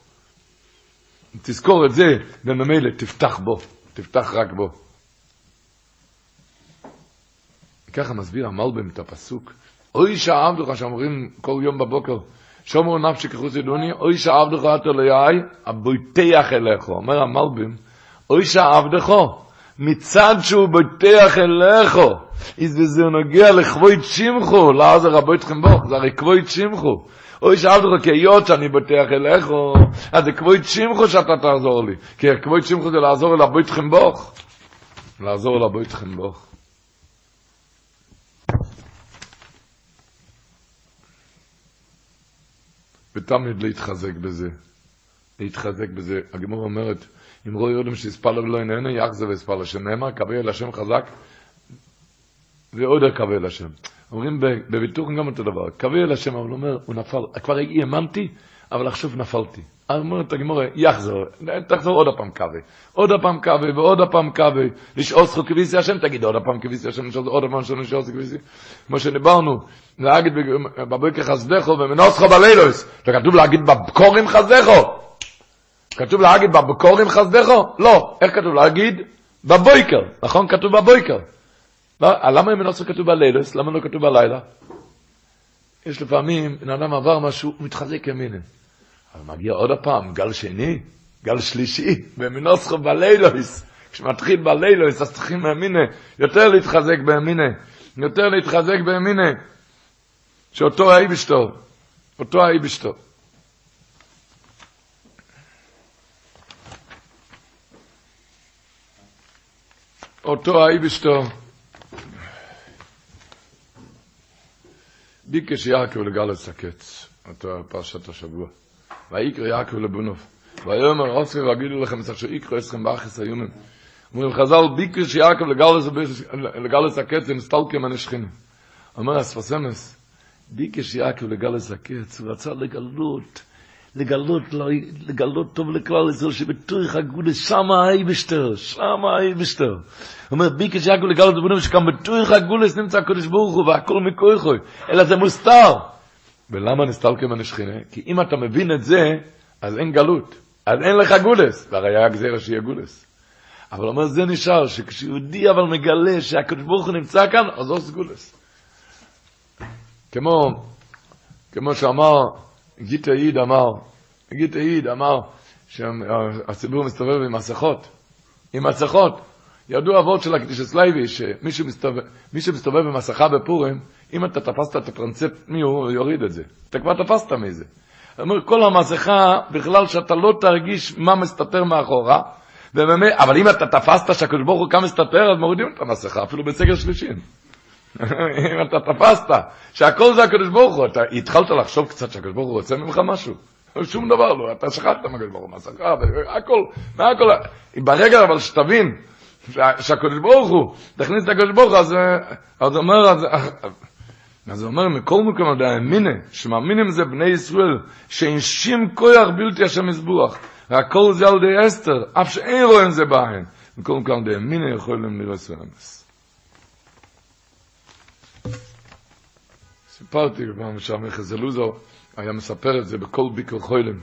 תזכור את זה, וממילא תפתח בו, תפתח רק בו. ככה מסביר המלבם את הפסוק. אוי שעבדך, שאומרים כל יום בבוקר, שומרו נפשי כחוץ ידוני, אוי שעבדך אתו ליאי, הבויתח אליך. אומר המלבם, אוי שעבדך, מצד שהוא בוטח אליכו, איז וזה נוגע לכבוד שמחו, לא זה רבו אתכם בו, זה הרי כבוד שמחו. אוי אותו, כי היות שאני בוטח אליכו, אז זה כבוד שמחו שאתה תעזור לי. כי כבוד שמחו זה לעזור אל הבו אתכם בו. לעזור אל הבו אתכם בו. ותמיד להתחזק בזה. להתחזק בזה. הגמור אומרת, אם רואי יודעים שיספלו ולא איננו, יחזה ויספלו, שנאמר, קבל השם חזק, ועוד קבל השם. אומרים בביטוח גם אותו דבר, קבל השם, אבל הוא אומר, הוא נפל, כבר האמנתי, אבל עכשיו נפלתי. אומרת הגמורה, יחזור, תחזור עוד הפעם קווה, עוד הפעם קווה ועוד הפעם קווה, לשעוס חוק כביסי השם, תגיד עוד הפעם כביסי השם, עוד הפעם שלנו לשעוס כביסי, כמו שדיברנו, להגיד בבוקר חסדךו ומנוסחו בלילוס, זה כתוב להגיד בבקורים חסדךו, כתוב להגיד בבקורים חסדךו? לא. איך כתוב להגיד? בבויקר. נכון? כתוב בבויקר. לא, למה אם לא כתוב בלילוס? למה לא כתוב בלילה? יש לפעמים, בן אדם עבר משהו, הוא מתחזק ימינה. אבל מגיע עוד הפעם, גל שני, גל שלישי, ומנוסחו בלילוס. כשמתחיל בלילוס, אז צריכים בימינה, יותר להתחזק בימינה. יותר להתחזק באמינה, שאותו האי בשטור, אותו האי בשטור. אותו האי בשטור. ביקש יעקב לגלס הקץ, אותו פרשת השבוע. ויקרא יעקב לבונוב. ויאמר עוצרי ואגידו לכם, צריך שיקרא אסכם באחס היומים. אומרים חז"ל, ביקש יעקב לגלס הקץ, ונסתלקם הנשכינים. אומר אספסמס, ביקש יעקב לגלס הקץ, הוא רצה לגלות, לגלות, לגלות טוב לכלל ישראל, שבתורך הגודס, שמה האי בשטר, שמה האי בשטר. הוא אומר, ביקש יעקב לגלס לבונים, שכם בתורך הגודס נמצא הקודש ברוך הוא, והכל מכויכוי, אלא זה מוסתר. ולמה נסתלקם הנשכינה? כי אם אתה מבין את זה, אז אין גלות. אז אין לך גולס, והרי היה גזירה שיהיה גולס. אבל אומר, זה נשאר, שכשיהודי אבל מגלה שהקדוש ברוך הוא נמצא כאן, אז עושה גולס. כמו, כמו שאמר, גיטה עיד אמר, גיטה עיד אמר, שהציבור מסתובב עם מסכות, עם מסכות. ידוע הווארט של הקדושת לוי, שמי שמסתובב, שמסתובב עם מסכה בפורים, אם אתה תפסת את הפרצוף מי הוא, יוריד את זה. אתה כבר תפסת מזה. אומר, כל המסכה, בכלל שאתה לא תרגיש מה מסתתר מאחורה, ובאמת, אבל אם אתה תפסת שהקדוש ברוך הוא כאן מסתתר, אז מורידים את המסכה, אפילו בסגר שלישי. אם אתה תפסת שהכל זה הקדוש ברוך הוא, אתה התחלת לחשוב קצת שהקדוש ברוך הוא רוצה ממך משהו. שום דבר לא, אתה שכחת מהקדוש ברוך הוא, מסכה, הכל, מהכל, ברגע אבל שתבין שהקדוש ברוך הוא, תכניס את הקדוש ברוך הוא, אז אומר, אז הוא אומר, מכל מקום על האמינה, שמאמינים זה בני ישראל, שאין שום כוח בלתי השם מזבוח, והכל זה על די אסתר, אף שאין רואים זה בהן. מכל מקום על האמינה יכולים לראות סלמס. סיפרתי פעם שם, חזלוזו היה מספר את זה בכל ביקור חוילם.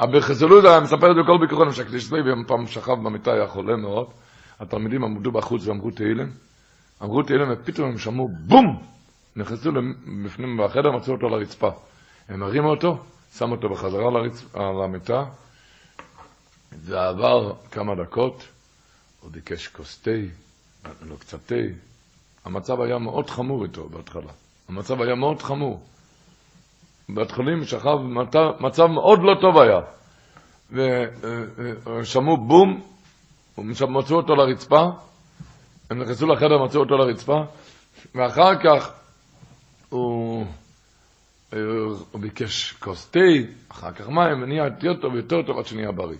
אבל חזלוזו היה מספר את זה בכל ביקור חוילם, שהקדיש צבי פעם שכב במיטה, היה חולה מאוד. התלמידים עמדו בחוץ ואמרו תהילים. אמרו תהילים, ופתאום הם שמעו בום! נכנסו בפנים בחדר, מצאו אותו על הרצפה. הם הרימו אותו, שמו אותו בחזרה על המיטה, זה עבר כמה דקות, הוא ביקש כוס תה, נתנו לו קצת תה. המצב היה מאוד חמור איתו בהתחלה. המצב היה מאוד חמור. בהתחלים שכב, מצב מאוד לא טוב היה. ושמעו בום, מצאו אותו לרצפה, הם נכנסו לחדר, מצאו אותו לרצפה, ואחר כך הוא, הוא ביקש כוס תה, אחר כך מים, ונהיה יותר טוב, יותר טוב עד שנהיה בריא.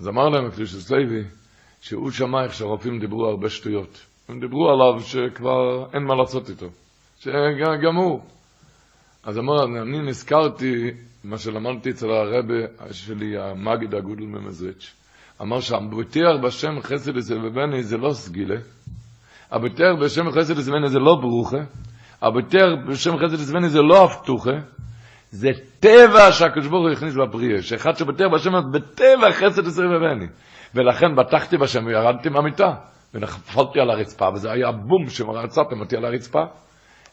אז אמר להם הקדוש לוי, שהוא שמע איך שהרופאים דיברו הרבה שטויות. הם דיברו עליו שכבר אין מה לעשות איתו, שגם הוא. אז אמר, אני נזכרתי מה שלמדתי אצל הרבה שלי, המגיד הגודל ממזריץ'. אמר שהבוטח בשם חסד ובני זה לא סגילה, הבוטח בשם חסד ובני זה לא ברוכה, יותר בשם חסד וזמני זה לא הפתוחה, זה טבע שהקדוש ברוך הוא הכניס בבריאה, שאחד שבטבע בשם, בטבע חסד וזמני. ולכן בטחתי בשם וירדתי מהמיטה, ונפלתי על הרצפה, וזה היה בום שרצתם אותי על הרצפה.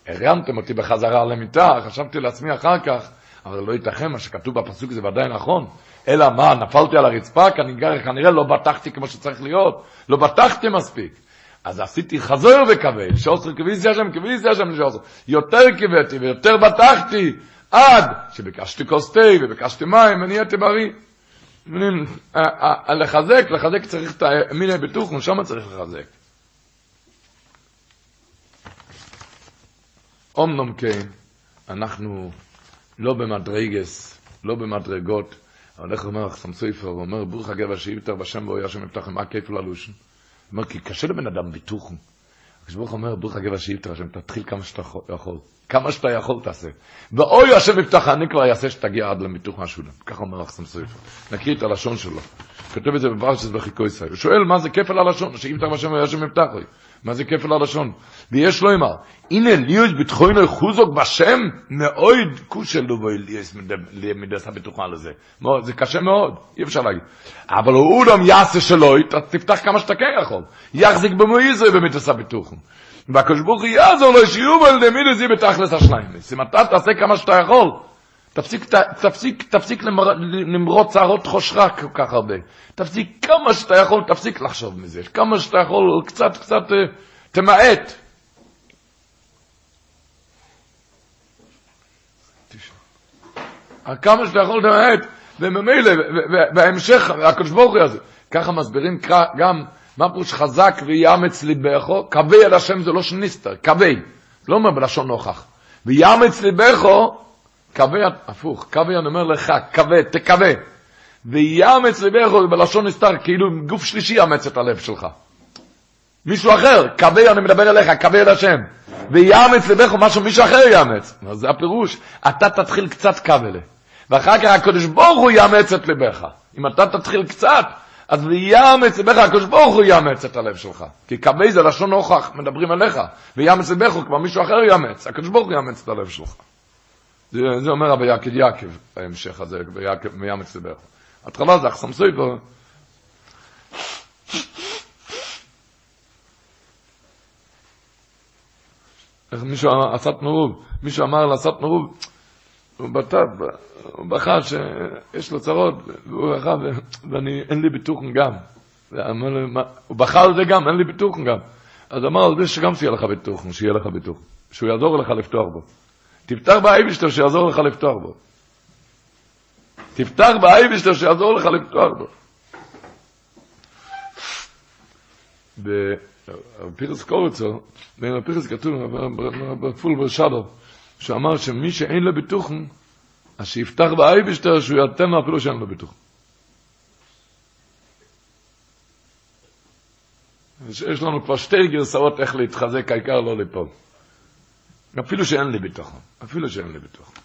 הרמתם אותי בחזרה למיטה, חשבתי לעצמי אחר כך, אבל לא ייתכן, מה שכתוב בפסוק זה ודאי נכון. אלא מה, נפלתי על הרצפה, כנראה, כנראה לא בטחתי כמו שצריך להיות, לא בטחתי מספיק. אז עשיתי חזור וכבד, שעושר כביסי השם, כביסי השם שעושר. יותר כבדתי ויותר בטחתי, עד שביקשתי כוס תה וביקשתי מים ונהייתי בריא. לחזק, לחזק צריך את המיני בטוח, ושם צריך לחזק. אומנום כן, אנחנו לא במדרגס, לא במדרגות, אבל איך אומר חסם סופר, הוא אומר, ברוך הגבר שאיבטר בשם ואויה שם יפתחם, מה כיף ללושן? אומר, כי קשה לבן אדם ביטוח. הקדוש אומר, ברוך הגבר שאילתא השם, תתחיל כמה שאתה יכול. כמה שאתה יכול תעשה. ואוי השם יפתח, אני כבר אעשה שתגיע עד למיתוך השולם. ככה אומר אחסם סופר. נקריא את הלשון שלו. כותב את זה בברשת בחיקוי ישראל. הוא שואל מה זה כפל הלשון, שיפתח בשם יפתח לי. מה זה כפל הלשון? ויש לו אמר, הנה ליוס בתחוינו חוזוק בשם, מאויד כושל לו ואליאס מידס הבטוחה לזה. זה קשה מאוד, אי אפשר להגיד. אבל הוא אודם יעשה שלו, תפתח כמה שאתה כן יכול. יחזיק במויזוי. והקדוש ברוך הוא יעזור לו שיוב על דמידס יהיה בתכלס השניים. אם אתה תעשה כמה שאתה יכול, תפסיק, תפסיק, תפסיק למר, למרוד צערות חושרה כל כך הרבה. תפסיק כמה שאתה יכול, תפסיק לחשוב מזה. כמה שאתה יכול, קצת, קצת, אה, תמעט. כמה שאתה יכול תמעט. וממילא, בהמשך, הקדוש ברוך הוא הזה. ככה מסבירים גם מה פירוש חזק ויאמץ ליבךו, קווי על השם זה לא שניסטר, קווי, לא אומר בלשון נוכח. ויאמץ ליבךו, קווי, הפוך, אני אומר לך, קווי, תקווה. ויאמץ ליבכו בלשון נסתר, כאילו גוף שלישי יאמץ את הלב שלך. מישהו אחר, קווי אני מדבר אליך, קווי על השם. ויאמץ ליבכו משהו מישהו אחר יאמץ. זה הפירוש, אתה תתחיל קצת קווי. ואחר כך הקדוש ברוך הוא יאמץ את ליבך. אם אתה תתחיל קצת, אז ויאמץ ליבך, הקדוש ברוך הוא יאמץ את הלב שלך. כי קווי זה לשון נוכח, מדברים עליך. ויאמץ ליבך, כבר מישהו אחר יאמץ. הקדוש ברוך הוא יאמץ את הלב שלך. זה, אומר רבי יעקב יעקב, ההמשך הזה, ויאמץ ליבך. התחלה זה אחסם סויבר. איך מישהו עשה תנורוב, מישהו אמר לעשות תנורוב, הוא בטב, הוא בכה שיש לו צרות, והוא בכה, ואני, אין לי ביטוחן גם. הוא בכה על זה גם, אין לי ביטוחן גם. אז אמר זה שגם שיהיה לך ביטוחן, שיהיה לך ביטוחן, שהוא יעזור לך לפתוח בו. תפתח באייבשטר שיעזור לך לפתוח בו. תפתח באייבשטר שיעזור לך לפתוח בו. בפירס קורצו, בין הפירס כתוב, בפול ברשדו, שאמר שמי שאין לו ביטוחן, אז שיפתח באייבשטר שהוא יתן לו אפילו שאין לו ביטוחן. יש לנו כבר שתי גרסאות איך להתחזק, העיקר לא ליפול. אפילו שאין לי ביטחון, אפילו שאין לי ביטחון.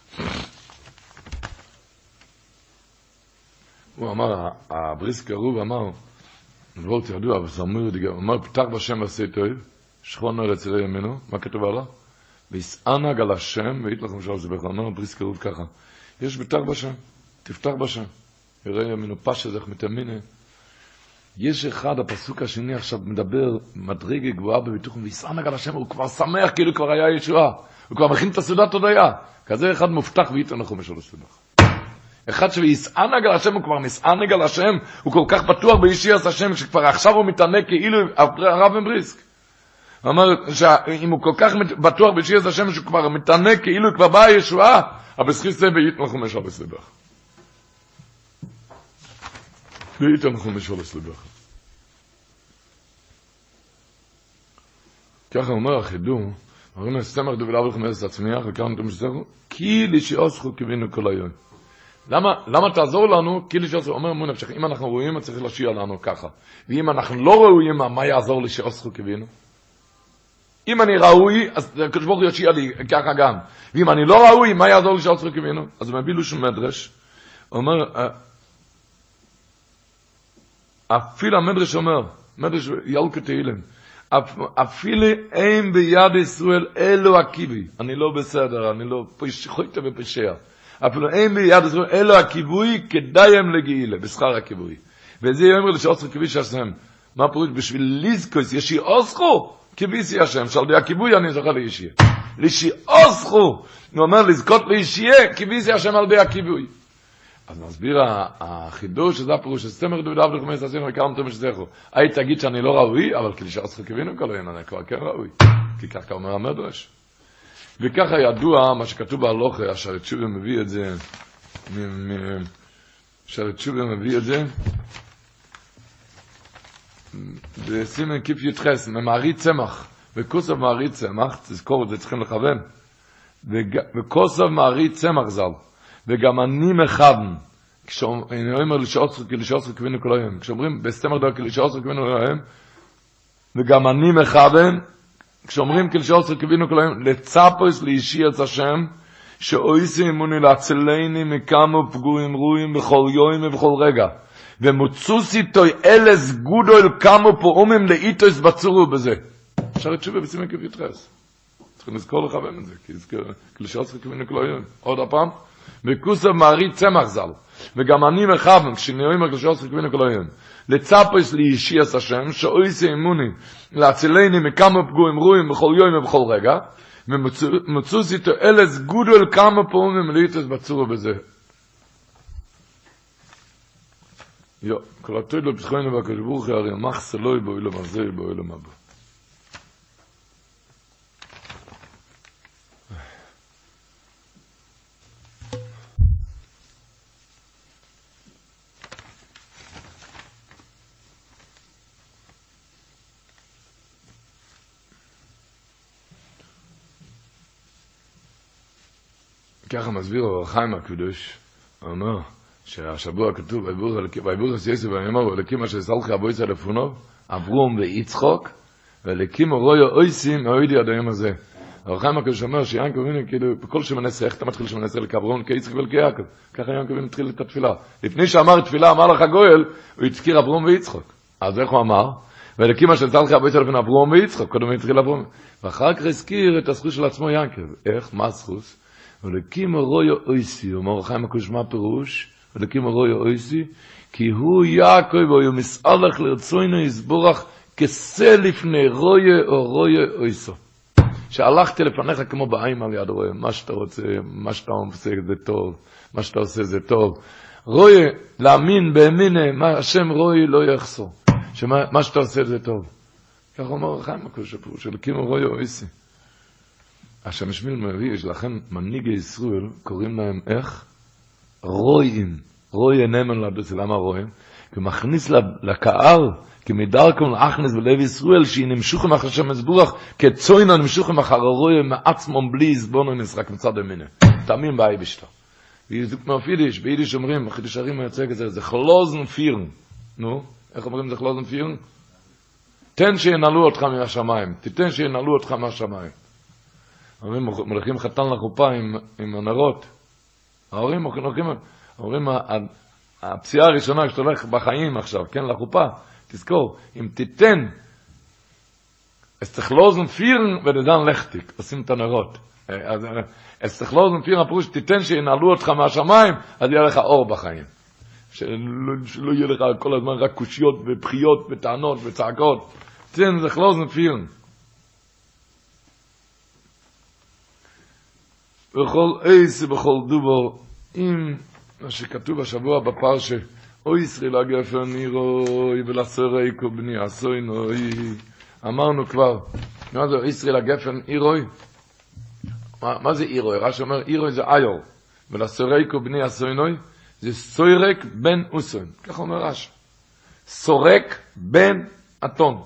הוא אמר, הבריסקר רוב אמר, וולט ידוע, אבל זה אומר, הוא אמר, פתח בשם ועשה טוב, שכון ארץ אלי ימינו, מה כתוב עליו? ויסענג על השם, ואית לכם שאול זה בכלל, אמר בריסקר רוב ככה, יש פתח בשם, תפתח בשם, יראה ימינו פשע זך מתאמיני, יש אחד, הפסוק השני עכשיו מדבר מדרגה גבוהה בביטוחים, ויסענג על השם, הוא כבר שמח כאילו כבר היה ישועה. הוא כבר מכין את הסעודת הודיה. כזה אחד מובטח ואיתו נחום משלו סבך. אחד שיסענג על השם, הוא כבר מסענג על השם, הוא כל כך בטוח באישיאס השם, שכבר עכשיו הוא מתענג כאילו הרב מבריסק. הוא אומר שאם הוא כל כך בטוח באישיאס השם, שהוא כבר מתענג כאילו כבר באה ישועה, אבל סחיס זה ואיתו נחום משלו ואיתו נחום משלו סבך. ככה אומר החידור, אומרים לו, סתמר דובל אבו חמאס עצמיח, וכאן אתם שתכו, כי לשיעוסכו קיווינו כל היום. למה, למה תעזור לנו? כי לשיעוסכו, אומר אמון נפשך, אם אנחנו ראויים, צריך להשיע לנו ככה. ואם אנחנו לא ראויים, מה יעזור לשיעוסכו קיווינו? אם אני ראוי, אז הקדוש ברוך הוא ישיע לי ככה גם. ואם אני לא ראוי, מה יעזור לשיעוסכו קיווינו? אז הוא מביא לו שום מדרש, הוא אומר, אפילו המדרש אומר, מדרש ילקה תהילם, אפילו אין ביד ישראל אלו הקיבי. אני לא בסדר, אני לא חויטה ופשע. אפילו אין ביד ישראל אלו הכיבוי כדאי הם לגאילה, בשכר הכיבוי. וזה יאמר לשעוסכו כביש השם. מה פירוש? בשביל ליזקוס, ישי אוסכו, כביסי השם, שעל די הכיבוי אני זוכה לישיה. לישי אוסכו, הוא אומר לזכות לישיה, כביסי השם על די הכיבוי. אז מסביר החידוש, שזה הפירוש, שסתמר דוד עבדו חמש עשינו וכמה תומש זכו. היית תגיד שאני לא ראוי, אבל כדי שעשו כבינו כל היום, אני כבר כן ראוי. כי ככה אומר המדרש. וככה ידוע מה שכתוב בהלוכה, אשר תשובה מביא את זה, אשר תשובה מביא את זה, בסימן קיף י"ח, ממערי צמח, וכוסף מערי צמח, תזכור את זה, צריכים לכוון, וכוסף מערי צמח ז"ל. וגם אני מכוון. כשאני אומר כי לשעוסו כבינו כל היום. כשאומרים בסתמר דבר כי לשעוסו כבינו כל היום, וגם אני מכוון, כשאומרים כי לשעוסו כבינו כל היום, לצפוס לאישי את השם, שאויסי אמוני להצלני מכמה פגועים רואים בכל יום ובכל רגע. ומוצוסי תוי אלס גודו אל כמה פעומים לאיתוס בצורו בזה. אפשר לתשובה בסימן כפיתרס. צריכים לזכור לכוון את זה, כי לשעוסו כבינו כל היום. עוד הפעם. וכוסף מערי צמח ז"ל, וגם אני מכוון, כשנראים עושה כבינו כל היום, לצפס לישי את השם, שאויסי אמוני, להצילני מכמה פגועים רואים בכל יום ובכל רגע, ומצוס איתו אלס גודו אל כמה פעמים ליטס בצורה בזה. יו, כל התויד לא פתחוינו הוא הרי מחסה לא יבוא אילו מזה יבוא אילו מבוא. ככה מסביר אור החיים הקדוש, הוא אומר, שהשבוע כתוב, ויבור את יסף ויאמר, ולקים אשר סלחי אבויסה לפונו, אברום ויצחוק, ולקים אורויו אויסים מאוידי עד היום הזה. אור החיים הקדוש אומר שיענקב אבינו, כאילו, בכל עשרה, איך אתה מתחיל שמונה עשרה לקברון, כיצחק ולכיעקב. ככה יענקב אבינו התחיל את התפילה. לפני שאמר תפילה, אמר לך גואל, הוא הזכיר אברום ויצחוק. אז איך הוא אמר? ולקים אשר סלחי אבויסה לפונו, אברום ויצחוק, קודם התחיל אברום. ואחר כך הזכיר את הזכות של עצמו יענקב. איך? מה הזכות? ולקים אורויו אויסי, אומר חיים הקדוש מה פירוש? ולקים אורויו אויסי, כי הוא יעקב והוא מסעלך לרצוינו יסבורך כסה לפני רויה או רויה אויסו. שהלכתי לפניך כמו בעין על יד רויה, מה שאתה רוצה, מה שאתה עושה זה טוב, מה שאתה עושה זה טוב. רויה, להאמין באמינה, מה השם רויה לא יחסור, שמה שאתה עושה זה טוב. ככה אומר חיים הקדוש הפירוש, שלקים אורויו אויסי. השם שמיל מביא, יש לכן מנהיגי ישראל, קוראים להם איך? רואים. רואי נאמן לדוסי, למה רואים? כי מכניס לקהל, כי מדרכון לאכנס בלב ישראל, שהיא נמשוכם אחר שם הסבורך, כצוינו נמשוכם אחר הרואים מעצמם בלי הסבונו נשרק מצד המיני. תאמין באי בשתו. ויזוק מהפידיש, ביידיש אומרים, חידוש הרים מייצג את זה, חלוזן פירן. נו, איך אומרים זה חלוזן פירן? תן שינעלו אותך מהשמיים, תיתן שינעלו אותך מהשמיים. אומרים, מולכים חתן לחופה עם, עם הנרות. ההורים הולכים, אומרים, הפציעה הראשונה כשאתה הולך בחיים עכשיו, כן, לחופה, תזכור, אם תיתן, אז תחלוזן פירן ודדן לכתיק, עושים את הנרות. אז תחלוזן פירן, הפירוש תיתן שינעלו אותך מהשמיים, אז יהיה לך אור בחיים. שלא, שלא יהיה לך כל הזמן רק קושיות ובחיות וטענות וצעקות. תן, זה חלוזן פירן. בכל אייס ובכל דובר, אם מה שכתוב השבוע בפרשה, אוי ישראל הגפן נירוי ולסרי קובני עשוי נוי, אמרנו כבר, מה זה ישראל הגפן אירוי? מה, מה זה אירוי? רש"י אומר אירוי זה איור, ולסרי קובני עשוי נוי, זה סוירק בן אוסון, כך אומר רש"י. סורק בן אתון.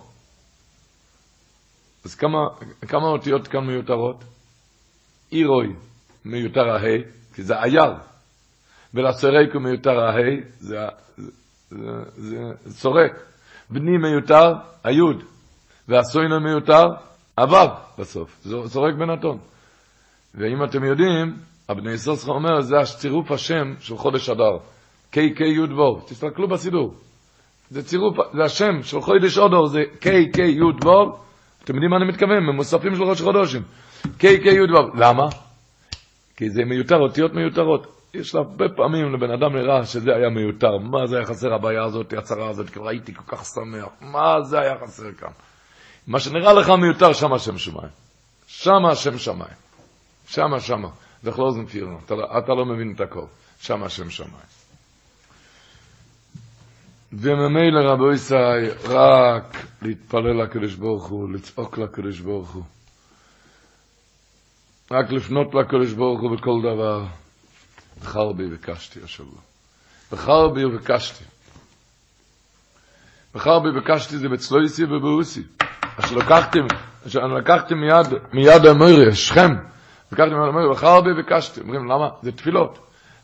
אז כמה, כמה אותיות כאן מיותרות? אירוי, מיותר ההי, כי זה אייל. ולסרק הוא מיותר ההי, זה, זה, זה, זה סורק. בני מיותר, היוד. והסוינו מיותר, הוו בסוף. סורק בנתון. ואם אתם יודעים, הבני סוסך אומר, זה הצירוף השם של חודש אדר. קי קי יוד וו. תסתכלו בסידור. זה צירוף, זה השם של חודש אדר, זה קי קי יוד וו. אתם יודעים מה אני מתכוון? ממוספים של ראש חודשים. קי קי יוד וו. למה? כי זה מיותר, אותיות מיותרות. יש הרבה פעמים לבן אדם נראה שזה היה מיותר. מה זה היה חסר הבעיה הזאת, הצרה הזאת, כי ראיתי כל כך שמח. מה זה היה חסר כאן? מה שנראה לך מיותר, שם השם שמיים. שם השם שמיים. שם. זה חלוזן פירנו. אתה, אתה לא מבין את הכל. שם השם שמיים. וממילא רבו ישראל, רק להתפלל לקדוש ברוך הוא, לצעוק לקדוש ברוך הוא. רק לפנות לקדוש ברוך הוא בכל דבר. בחר בי בקשתי השבוע. בחר בי ובקשתי. בחרבי ובקשתי זה בצלותי ובבעותי. אשר לקחתם, אשר לקחתם מיד, מיד האמורי, שכם. לקחתם מיד האמורי, בחרבי ובקשתי. אומרים, למה? זה תפילות.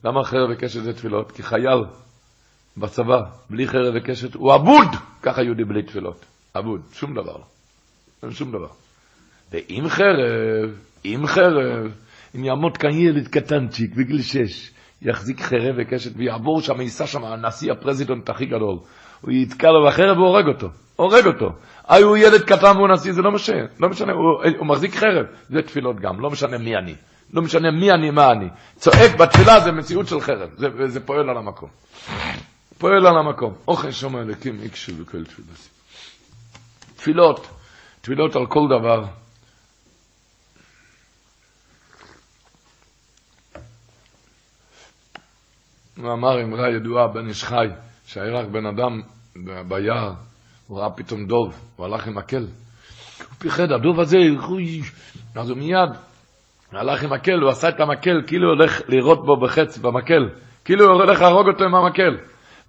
למה חרב וקשת זה תפילות? כי חייל בצבא, בלי חרב וקשת, הוא אבוד! ככה יהודי בלי תפילות. אבוד, שום דבר לא. אין שום דבר. ועם חרב, עם חרב, אם יעמוד כאן ילד קטנצ'יק בגיל שש, יחזיק חרב וקשת ויעבור שם, ייסע שם הנשיא הפרזידנט הכי גדול. הוא יתקע לו בחרב והורג אותו. הורג אותו. אי הוא ילד קטן והוא נשיא, זה לא משנה. לא משנה, הוא, הוא מחזיק חרב. זה תפילות גם, לא משנה מי אני. לא משנה מי אני, מה אני. צועק בתפילה זה מציאות של חרב. זה, זה פועל על המקום. פועל על המקום. אוכל שומע אלוקים איקשל וכל תפילות. תפילות, תפילות על כל דבר. אמר אמרה ידועה בן איש חי, שהיה רק בן אדם ביער, הוא ראה פתאום דוב, הוא הלך עם מקל. הוא פיחד, הדוב הזה, אז הוא מיד הלך עם מקל, הוא עשה את המקל, כאילו הולך לירות בו בחץ במקל, כאילו הוא הולך להרוג אותו עם המקל.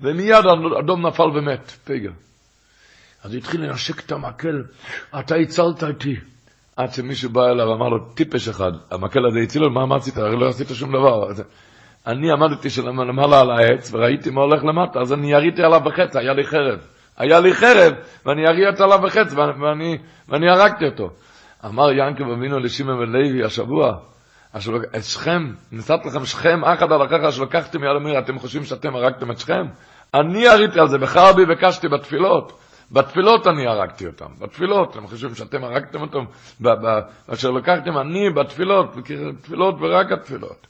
ומיד הדוב נפל ומת, פגר. אז הוא התחיל לנשק את המקל, אתה הצלת אותי, עד שמישהו בא אליו ואמר לו, טיפש אחד, המקל הזה הציל לו, מה, מה עשית? הרי לא עשית שום דבר. אני עמדתי למעלה על העץ וראיתי מה הולך למטה, אז אני יריתי עליו בחץ, היה לי חרב. היה לי חרב, ואני יריתי עליו בחץ, ואני, ואני הרגתי אותו. אמר ינקב אבינו לשמעון ולוי השבוע, את שכם, נתת לכם שכם, אחד על אחריך שלקחתם יד אמיר, אתם חושבים שאתם הרגתם את שכם? אני יריתי על זה, בחרבי ביקשתי בתפילות. בתפילות אני הרגתי אותם, בתפילות, אתם חושבים שאתם הרגתם אותם, אשר לקחתם אני בתפילות, בתפילות ורק התפילות.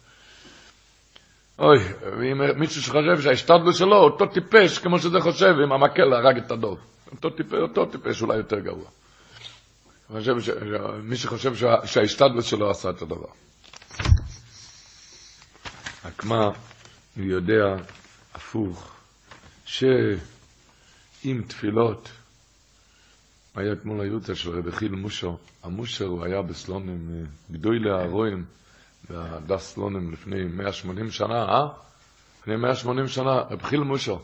אוי, ואם מישהו שחושב שההשתדלות שלו, אותו טיפש, כמו שזה חושב, אם המקל הרג את הדוב. אותו טיפש, אותו טיפש אולי יותר גרוע. מי שחושב שה... שההשתדלות שלו עשה את הדבר. רק מה, הוא יודע הפוך, שעם תפילות, היה כמו ליוצא של רבי חיל מושר, המושר הוא היה בסלונים, אה, גדוי להרועים, והדס סלונים לפני 180 שנה, אה? לפני 180 שנה, רבי חיל מושר.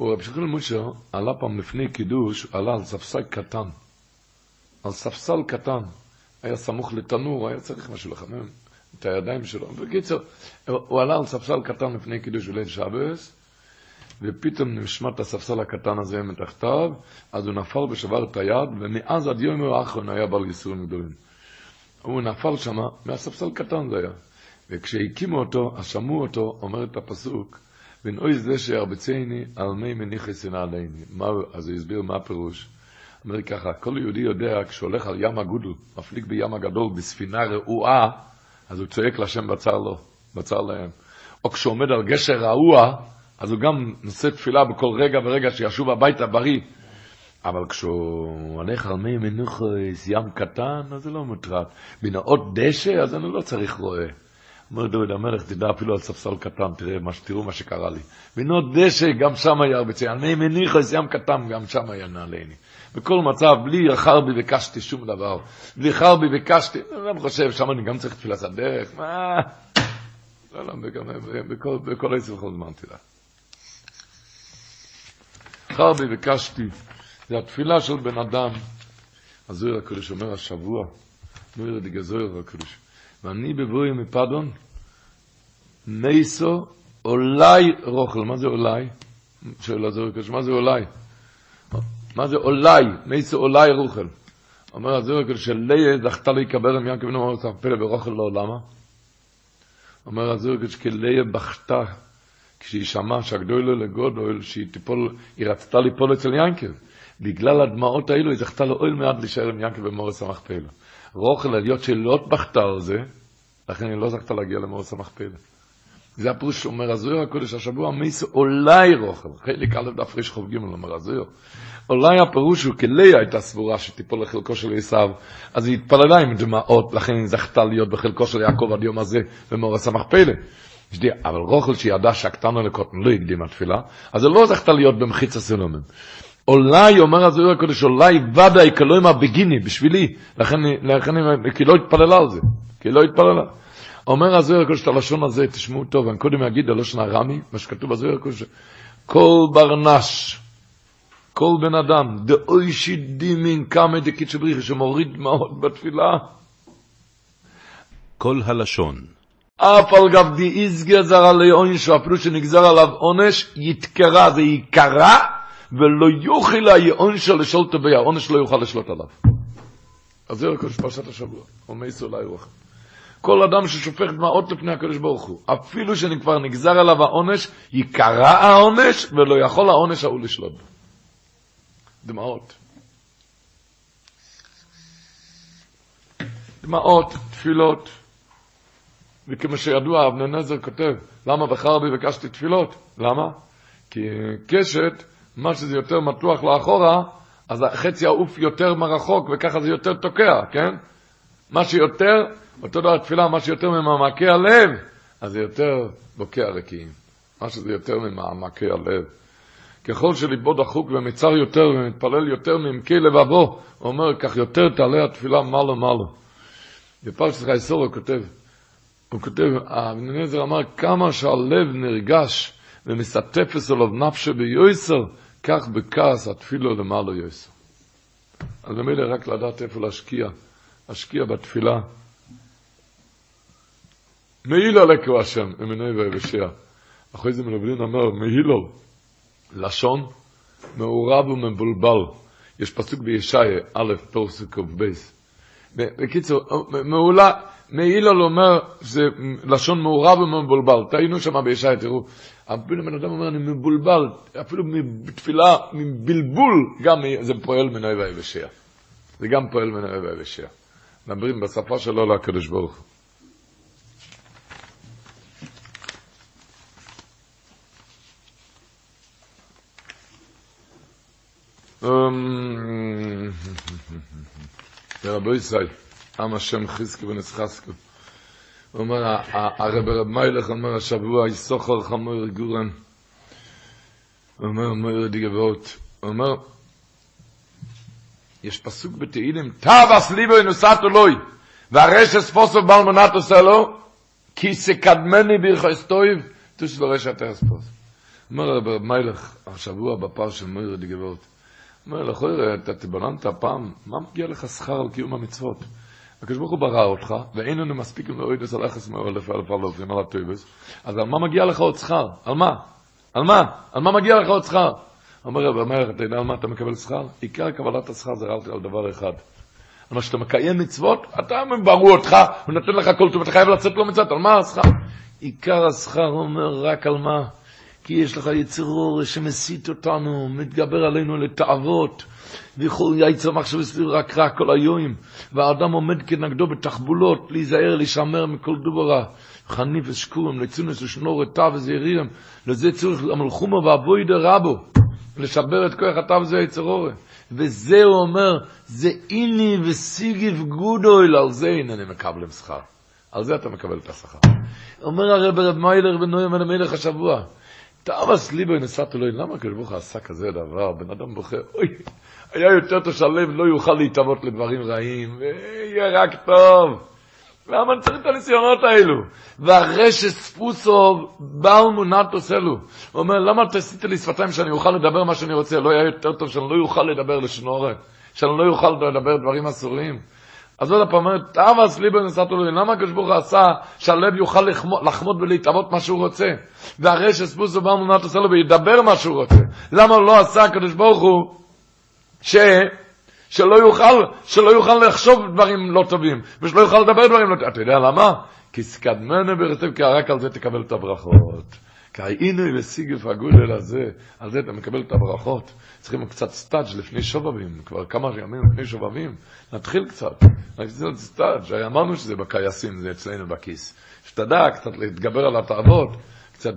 רבי חיל מושר עלה פעם לפני קידוש, עלה על ספסק קטן. על ספסל קטן, היה סמוך לתנור, היה צריך משהו לחמם את הידיים שלו. בקיצור, הוא עלה על ספסל קטן לפני קידוש וליל שבס, ופתאום נשמע את הספסל הקטן הזה מתחתיו, אז הוא נפל ושבר את היד, ומאז עד יום האחרון היה בעל ייסורים גדולים. הוא נפל שם, מהספסל קטן זה היה. וכשהקימו אותו, אז שמעו אותו, אומר את הפסוק, ונאוי זה שירבצני על מי מניחי שנא עליני. אז הוא הסביר מה הפירוש. אומר ככה, כל יהודי יודע, כשהולך על ים הגודל, מפליג בים הגדול בספינה רעועה, אז הוא צועק להשם בצר לו, בצר להם. או כשהוא עומד על גשר רעוע, אז הוא גם נושא תפילה בכל רגע ורגע שישוב הביתה בריא. אבל כשהוא הולך על מי מנוחס, ים קטן, אז זה לא מוטרד. בנאות דשא, אז אני לא צריך רועה. אומר דוד המלך, תדע אפילו על ספסל קטן, תראה תראו מה שקרה לי. בנאות דשא, גם שם היה הרבה ציין. מי מניחס, ים קטן, גם שם היה נעלני. בכל מצב, בלי חרבי ביקשתי שום דבר. בלי חרבי ביקשתי, אני חושב, שם אני גם צריך תפילת הדרך, מה? לא, לא, בכל, כל זמן תדע. חרבי ביקשתי, זה התפילה של בן אדם. הזוהר הקדוש אומר השבוע, נויר דגזוהר הקדוש, ואני בבואי מפדון, מייסו אולי רוכל, מה זה אולי? שואל הזוהר הקדוש, מה זה אולי? מה זה אולי? מייסו אולי רוכל. אומר הזוהר הקדוש, שליה זכתה להיקבר עם ינקב נאמר הפלא ורוכל לא, למה? אומר הזוהר הקדוש, כליה בכתה כשהיא שמעה שהגדולו לגודל, שהיא תיפול, היא רצתה ליפול אצל ינקב. בגלל הדמעות האלו היא זכתה לאוהל מעט להישאר עם ינקב במורס המכפלה. רוכל, היות שלא בכתה על זה, לכן היא לא זכתה להגיע למורס המכפלה. זה הפירוש שאומר הזוהר הקודש השבוע, מייסו אולי רוכל, חלק א' דף ריש חוב ג' אומר הזוהר. אולי הפירוש הוא כליה הייתה סבורה שתיפול לחלקו של עשיו, אז היא התפללה עם דמעות, לכן היא זכתה להיות בחלקו של יעקב עד יום הזה במורס המכפלה. אבל רוכל שידע שהקטנו לקוטן לא הקדימה תפילה, אז היא לא זכתה להיות במחיץ הסולומן. אולי, אומר הזוהר הקודש, אולי ודאי כלומר בגיני, בשבילי, לכן, לכן, כי לא התפללה על זה, כי לא התפללה. אומר הזוהר הקודש את הלשון הזה, תשמעו טוב, אני קודם אגיד הלשון הרמי, מה שכתוב בזוהר הקודש, כל ברנש, כל בן אדם, דאוי שידימין קמא דקיצ'ה בריחי, שמוריד דמעות בתפילה. כל הלשון אף על גב די איזגזר עלי עונש, אפילו שנגזר עליו עונש, יתקרא, זה ייקרא, ולא יוכל העונש לשלוט בי, העונש לא יוכל לשלוט עליו. אז זה הקדוש פרשת השבוע, אומר ישראל רוח. כל אדם ששופך דמעות לפני הקדוש ברוך הוא, אפילו שכבר נגזר עליו העונש, ייקרא העונש, ולא יכול העונש ההוא לשלוט. דמעות. דמעות, תפילות. וכמו שידוע, אבנר נזר כותב, למה בחר בי ביקשתי תפילות? למה? כי קשת, מה שזה יותר מתוח לאחורה, אז החצי העוף יותר מרחוק, וככה זה יותר תוקע, כן? מה שיותר, אותו דבר תפילה, מה שיותר ממעמקי הלב, אז זה יותר בוקע רקיעים. מה שזה יותר ממעמקי הלב. ככל שליבו דחוק ומצר יותר ומתפלל יותר מעמקי לבבו, הוא אומר, כך יותר תעלה התפילה מעלה מעלה. בפרשת חייסור הוא כותב, הוא כותב, אבן עזר אמר, כמה שהלב נרגש ומסתפס עליו נפשו ביועסר, כך בכעס התפילו למעלה יועסר. אז במילא רק לדעת איפה להשקיע, אשקיע בתפילה. מעילו לקו השם, אמני ויבשע. אחרי זה מלבלין אומר, מעילו, לשון, מעורב ומבולבל. יש פסוק בישעיה, א', פרסוק בייס. בקיצור, מעולה, מעילה אומר, זה לשון מעורב ומבולבל. תהיינו שם בישעיה, תראו. אפילו בן אדם אומר, אני מבולבל, אפילו בתפילה, מבלבול, גם זה פועל מנהל ויבשע. זה גם פועל מנהל ויבשע. מדברים בשפה שלו לקדוש ברוך הוא. רבו ישראל, עם השם חזקו ונצחסקו. הוא אומר, הרב רב מיילך אומר השבוע, יסוחר חמור גורן. הוא אומר, מויר די גבעות. הוא אומר, יש פסוק בתהילים, תבס ליבו ינוסת אלוהי, והרשס פוסו בל מונת עושה לו, כי סקדמני בירכס טויב, תוש לרשת אספוס. אומר רב מיילך, השבוע בפר של מויר די גבעות. אומר, לכוי, אתה תבוננת פעם, מה מגיע לך שכר על קיום המצוות? הקדוש ברוך הוא ברא אותך, ואין לנו מספיק עם להוריד את הלכס מאלף אלף אלפים על הטויבס, אז על מה מגיע לך עוד שכר? על מה? על מה? על מה מגיע לך עוד שכר? אומר רב המלך, אתה יודע על מה אתה מקבל שכר? עיקר קבלת השכר זה על דבר אחד. על מה שאתה מקיים מצוות, אתה מברו אותך, הוא נותן לך כל טוב, אתה חייב לצאת לו מצוות, על מה השכר? עיקר השכר אומר רק על מה? כי יש לך יצר אור שמסית אותנו, מתגבר עלינו לתאוות, מחשב סביב רק רע כל היום, והאדם עומד כנגדו בתחבולות, להיזהר, להישמר מכל דוברה. חניף ושקורם, לצונס ושנור את תא וזעירים, לזה צריך המלחומה ואבוי דרבו, לשבר את כוח התא וזה יצר אור. וזה הוא אומר, זה איני וסיגיב גודויל, על זה אינני מקבלם שכר. על זה אתה מקבל את השכר. אומר הרב רב מיילר בנוים על המלך השבוע, תאווס ליבו נסעת אלוהים, למה הקדוש ברוך עשה כזה דבר? בן אדם בוכה, אוי, היה יותר תשלם, לא יוכל להתאבות לדברים רעים, ויהיה רק טוב. למה אני צריך את הניסיונות האלו? והרשת ספוסוב, בעל מונת עושלו. הוא אומר, למה עשית לי שפתיים שאני אוכל לדבר מה שאני רוצה? לא יהיה יותר טוב שאני לא יוכל לדבר לשנורת, שאני לא יוכל לדבר דברים אסורים. אז עוד פעם, תאווס ליבו נסעת אלוהים, למה הקדוש ברוך הוא עשה שהלב יוכל לחמוד ולהתאבות מה שהוא רוצה? והרי שספוס ובא מונת עושה לו וידבר מה שהוא רוצה. למה לא עשה הקדוש ברוך הוא ש... שלא יוכל, שלא יוכל לחשוב דברים לא טובים, ושלא יוכל לדבר דברים לא טובים. אתה יודע למה? כי סקדמנו ברצף, כי רק על זה תקבל את הברכות. הנה וסיגף הגודל הזה, על זה אתה מקבל את הברכות. צריכים קצת סטאג' לפני שובבים, כבר כמה ימים לפני שובבים, נתחיל קצת. נתחיל סטאג', אמרנו שזה בקייסים, זה אצלנו בכיס. שתדע קצת להתגבר על התאוות, קצת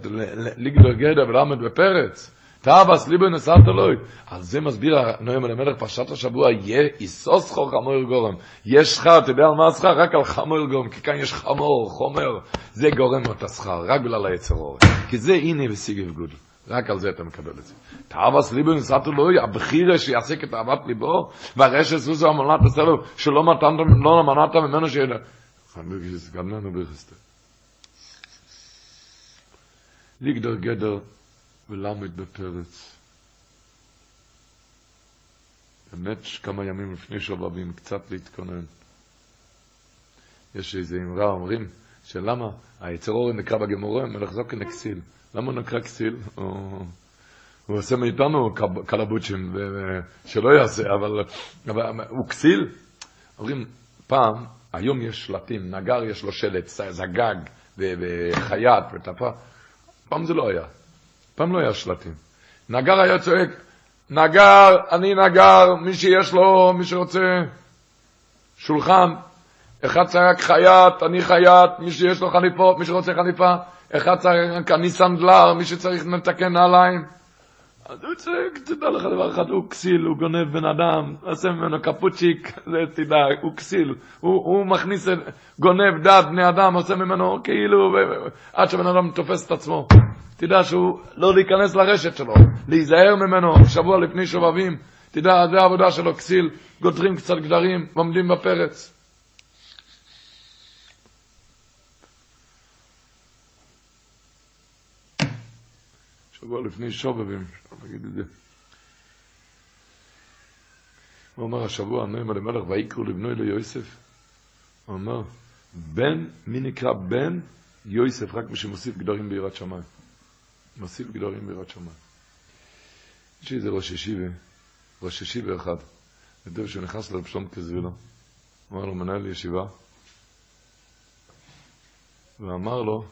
לגדול גדע ולמד בפרץ. תאבס ליבו נסעת אלוהי. על זה מסביר נועם המלך פרשת השבוע, יהיה איסוס חור חמור גורם. יש שכר, אתה יודע על מה השכר? רק על חמור גורם, כי כאן יש חמור, חומר. זה גורם את השכר, רק בגלל היצר אור. כי זה הנה וסיגב גודל. רק על זה אתה מקבל את זה. תאבס ליבו נסעת אלוהי, הבחירה שיעסק את אהבת ליבו, והרשת סוסו המולנת הסלו, שלא מנעת ממנו שידע. גם לנו ברכסטה. ליגדר גדר ולמד בפרץ. באמת כמה ימים לפני שובבים, קצת להתכונן. יש איזה אמרה, אומרים, שלמה היצר אורן נקרא בגמורה מלך זוקן אקסיל. למה הוא נקרא אקסיל? הוא, הוא עושה מאיתנו קלבוצ'ים, שלא יעשה, אבל, אבל הוא כסיל. אומרים, פעם, היום יש שלטים, נגר יש לו שלט, זגג וחייט וטפה. פעם זה לא היה. פעם לא היה שלטים. נגר היה צועק, נגר, אני נגר, מי שיש לו, מי שרוצה שולחן, אחד צעק חייט, אני חייט, מי שיש לו חליפות, מי שרוצה חליפה, אחד צעק, אני סנדלר, מי שצריך לתקן נעליים. אז הוא צועק, תדע לך דבר אחד, הוא כסיל, הוא גונב בן אדם, עושה ממנו קפוצ'יק, זה תדע, הוא כסיל, הוא, הוא מכניס, גונב דת בני אדם, עושה ממנו כאילו, עד שבן אדם תופס את עצמו. תדע שהוא לא להיכנס לרשת שלו, להיזהר ממנו שבוע לפני שובבים, תדע, זה העבודה שלו, כסיל, גודרים קצת גדרים, עומדים בפרץ. שבוע לפני שובבים, נגיד את זה. הוא אומר השבוע, נוים על המלך, ויקרו לבנו אלו יוסף. הוא אומר, בן, מי נקרא בן? יוסף, רק מי שמוסיף גדרים ביראת שמיים. מוסיף גדרים ביראת שמיים. יש איזה ראש ישיבה, ראש ישיבה אחד, יודע שהוא נכנס לרב שלום כזבילו, אמר לו, מנהל ישיבה, ואמר לו,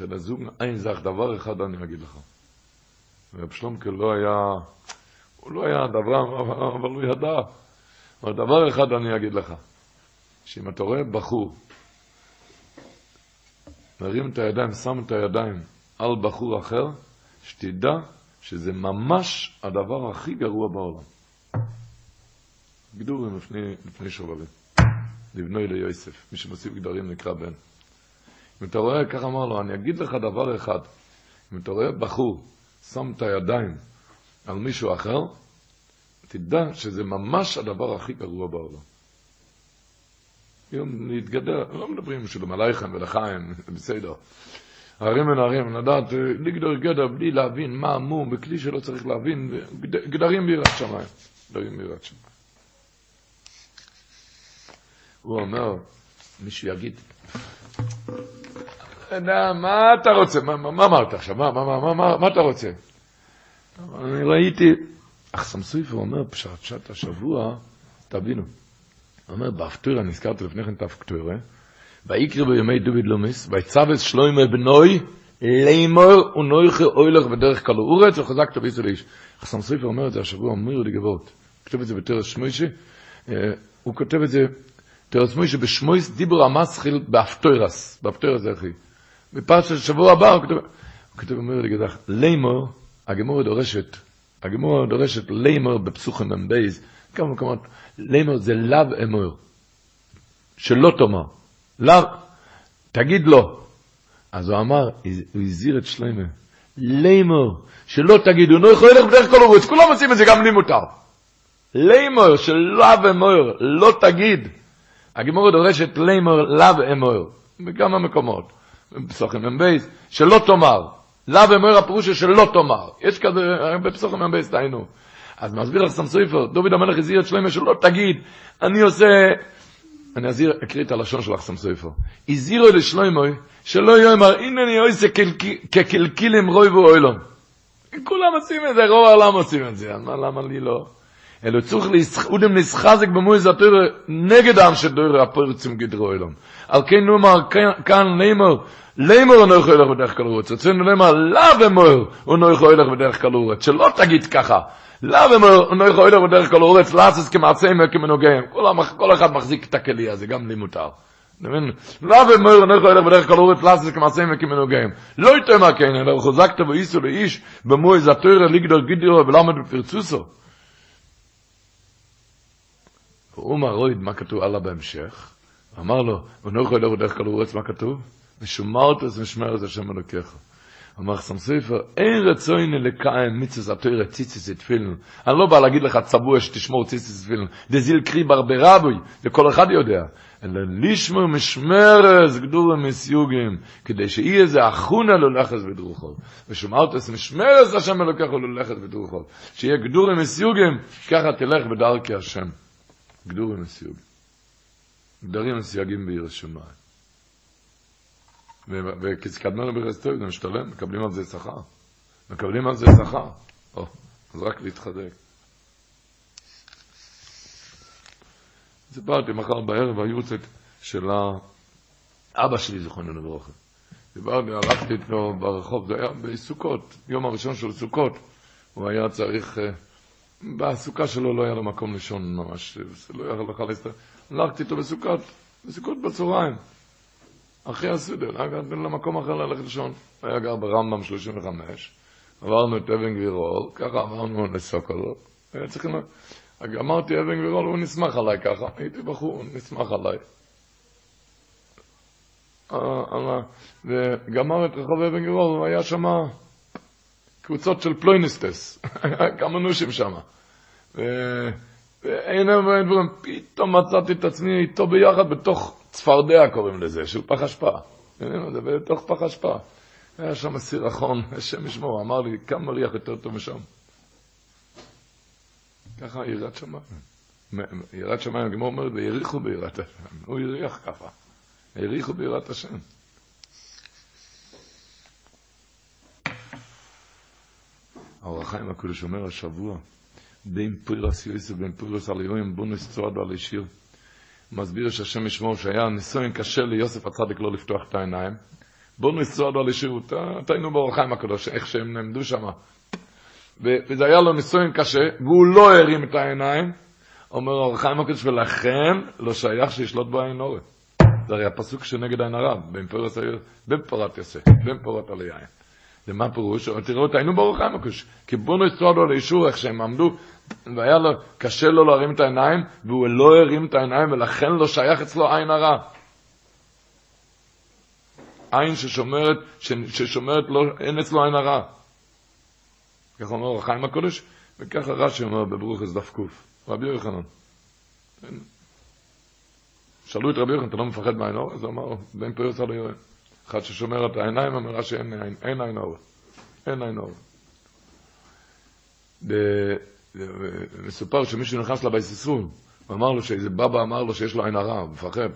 הזוג אין זך, דבר אחד אני אגיד לך. ורב שלומקה לא היה, הוא לא היה דבר, אבל הוא ידע. אבל דבר אחד אני אגיד לך, שאם אתה רואה בחור, מרים את הידיים, שם את הידיים על בחור אחר, שתדע שזה ממש הדבר הכי גרוע בעולם. גדורים לפני, לפני שובבים. לבנוי ליוסף, מי שמוסיף גדרים נקרא בן. אם אתה רואה, כך אמר לו, אני אגיד לך דבר אחד, אם אתה רואה בחור שם את הידיים על מישהו אחר, תדע שזה ממש הדבר הכי גרוע בעולם. היום להתגדר, לא מדברים שלום עלייכם ולחיים, בסדר. הרים ונערים, לדעת, לגדור גדר בלי להבין מה המום, בכלי שלא צריך להבין, גדרים בירת שמיים. גדרים בירת שמיים. הוא אומר, מישהו יגיד, מה אתה רוצה? מה אמרת עכשיו? מה אתה רוצה? אני ראיתי, אך סמסויפר אומר, פשט השבוע, תבינו, אומר, באפטורה, נזכרתי לפני כן את האפטורה, ויקרא בימי דוד לומיס, ויצבס שלוימה בנוי, לימור ונויכה אוילך בדרך כלו אורץ, וחזקת בישראל איש. אך סמסויפר אומר את זה השבוע, אומר לי גבות, כותב את זה בתרס שמוישי, הוא כותב את זה, תרס שמוישי בשמויס דיבור המסחיל באפטורס, באפטורס זה אחי. בפרשת השבוע הבא הוא כותב, הוא כותב, אומר לי גדח, לימור, הגמור דורשת, הגמור דורשת לימור בפסוחים מבייז, כמה מקומות, לימור זה לאו אמור, שלא תאמר, לאו, תגיד לו. אז הוא אמר, הוא הזהיר את שלמה, לימור, שלא תגיד, הוא לא יכול ללכת בדרך כל הרוץ, כולם עושים את זה, גם לי מותר. לימור, שלאו אמור, לא תגיד. הגמור דורשת לימור, לאו אמור, בכמה מקומות. בפסוחים מבייס, שלא תאמר. לאו אמור הפירוש שלא תאמר. יש כזה, בפסוחים מבייס, תהיינו. אז מסביר לך סמסויפר, דוד המלך הזהיר את שלמה שלא תגיד, אני עושה... אני אזהיר, אקריא את הלשון של אחסם סופר. הזהירו לשלמה שלא יאמר, הנני עושה כקלקילים רוי ואוילום. כולם עושים את זה, רוב העולם עושים את זה, מה, למה לי לא? אלו צוך להודם נסחזק במויז הפיר נגד העם שדור הפיר צום גדרו אלום. על כן נאמר כאן לימור, לימור אונו יכול ללך בדרך כלורות. צוצוין לימור, לא ומור אונו יכול ללך בדרך כלורות. שלא תגיד ככה. לא ומור אונו יכול ללך בדרך כלורות. לעסס כמעצי מר כמנוגעים. כל אחד מחזיק את הכלי הזה, גם לי מותר. נבין? לא ומור אונו יכול ללך בדרך כלורות. לעסס כמעצי מר כמנוגעים. לא יתאמר כן, אלא הוא חוזקת ואיסו לאיש במויז הפיר ליגדור גדרו ולמד בפרצוסו. הוא אמר רויד, מה כתוב הלאה בהמשך? אמר לו, הוא לא יכול לראות דרך כל הוא מה כתוב? ושומרת את משמר את השם אלוקיך. אמר חסם ספר, אין רצויני לקיים מיצוס התוירה ציציס תפילין. אני לא בא להגיד לך צבוע שתשמור ציציס תפילין. דזיל קרי ברברבוי, לכל אחד יודע. אלא לשמור משמרס גדור מסיוגים, כדי שיהיה זה אחונה לולכס ודרוכו. ושומרת את משמרס השם אלוקיך לולכס ודרוכו. שיהיה גדור מסיוגים, ככה תלך בדרכי השם. גדור מסיוגים. גדרים מסייגים בעיר השמיים. וכסקדמנו ברסטוי, זה משתלם, מקבלים על זה שכר. מקבלים על זה שכר. או, אז רק להתחזק. סיפרתי מחר בערב היורצת של אבא שלי, זכרונו לברכה. דיברתי, הלכתי איתו ברחוב, זה היה בסוכות, יום הראשון של סוכות. הוא היה צריך, בסוכה שלו לא היה לו מקום לישון ממש, לא היה לך להסתכל. הלכתי איתו בסוכות, בסוכות בצהריים. אחרי הסדר, הגעתי למקום אחר ללכת לישון. היה גר ברמב"ם 35, עברנו את אבן גבירול, ככה עברנו לסוקולוב. היה צריכים... אמרתי אבן גבירול, הוא נסמך עליי ככה, הייתי בחור, הוא נסמך עליי. וגמר את רחוב אבן גבירול, היה שם קבוצות של פלוינסטס, כמה נשים שם. ואין דברים, פתאום מצאתי את עצמי איתו ביחד בתוך צפרדע קוראים לזה, של פח אשפה. בתוך פח אשפה. היה שם סירחון, השם ישמור, אמר לי, כמה ריח יותר טוב משם. ככה יראת שמיים. יראת שמיים, הגמור אומרת, ויריחו ביראת השם. הוא הריח ככה. העריכו ביראת השם. האור החיים הקדוש אומר השבוע, בין פירס יויסף, בין פירס על יוים, בונוס צועד ועל ישיר. מסביר שהשם ישמור שהיה ניסוין קשה ליוסף הצדיק לא לפתוח את העיניים. בונוס צועד ועל ישיר, תהיינו באור החיים הקדוש, איך שהם נעמדו שם. וזה היה לו ניסוין קשה, והוא לא הרים את העיניים. אומר האור החיים הקדוש, ולכן לא שייך שישלוט בו עין עורף. זה הרי הפסוק שנגד עין הרב, בין פורת בין פורת יעשה, בין פורת על יין. זה מה פירוש? תראו, היינו ברוך חיים הקוש. כי בונו יצטרוע לו לאישור איך שהם עמדו, והיה לו, קשה לו להרים את העיניים, והוא לא הרים את העיניים, ולכן לא שייך אצלו עין הרע. עין ששומרת, ששומרת לא, אין אצלו עין הרע. ככה אומר החיים הקודש, וככה רש"י אומר בברוך דף ק', רבי יוחנן. שאלו את רבי יוחנן, אתה לא מפחד מהעין אור? אז הוא אמר, בן פרס על היוען. אחד ששומר את העיניים, אמרה שאין עין, אין עין אור. אין עין הרע. מסופר שמישהו נכנס לבית ישראל, הוא אמר לו שאיזה בבא אמר לו שיש לו עין הרע, הוא מפחד.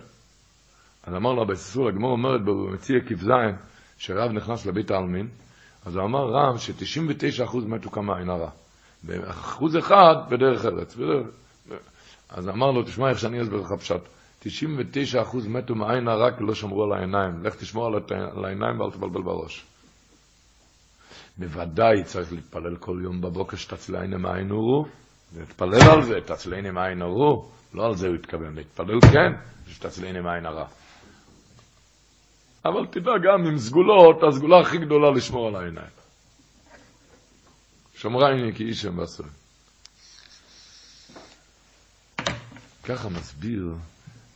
אז אמר לו הבית ישראל, הגמרא אומרת במציעא ק"ז, שרב נכנס לבית העלמין, אז הוא אמר רב ש-99% מתו כמה עין הרע. באחוז אחד בדרך ארץ. בדרך... אז אמר לו, תשמע איך שאני אסביר לך פשט. 99% מתו מעין הרע כי לא שמרו על העיניים. לך תשמור על העיניים ואל תבלבל בראש. בוודאי צריך להתפלל כל יום בבוקר שתצילני מעין אורו, להתפלל על זה, תצילני מעין אורו. לא על זה הוא התכוון, להתפלל כן, שתצילני מעין הרע. אבל תדע גם עם סגולות, הסגולה הכי גדולה לשמור על העיניים. שומרייני כי איש הם בעשוי. ככה מסביר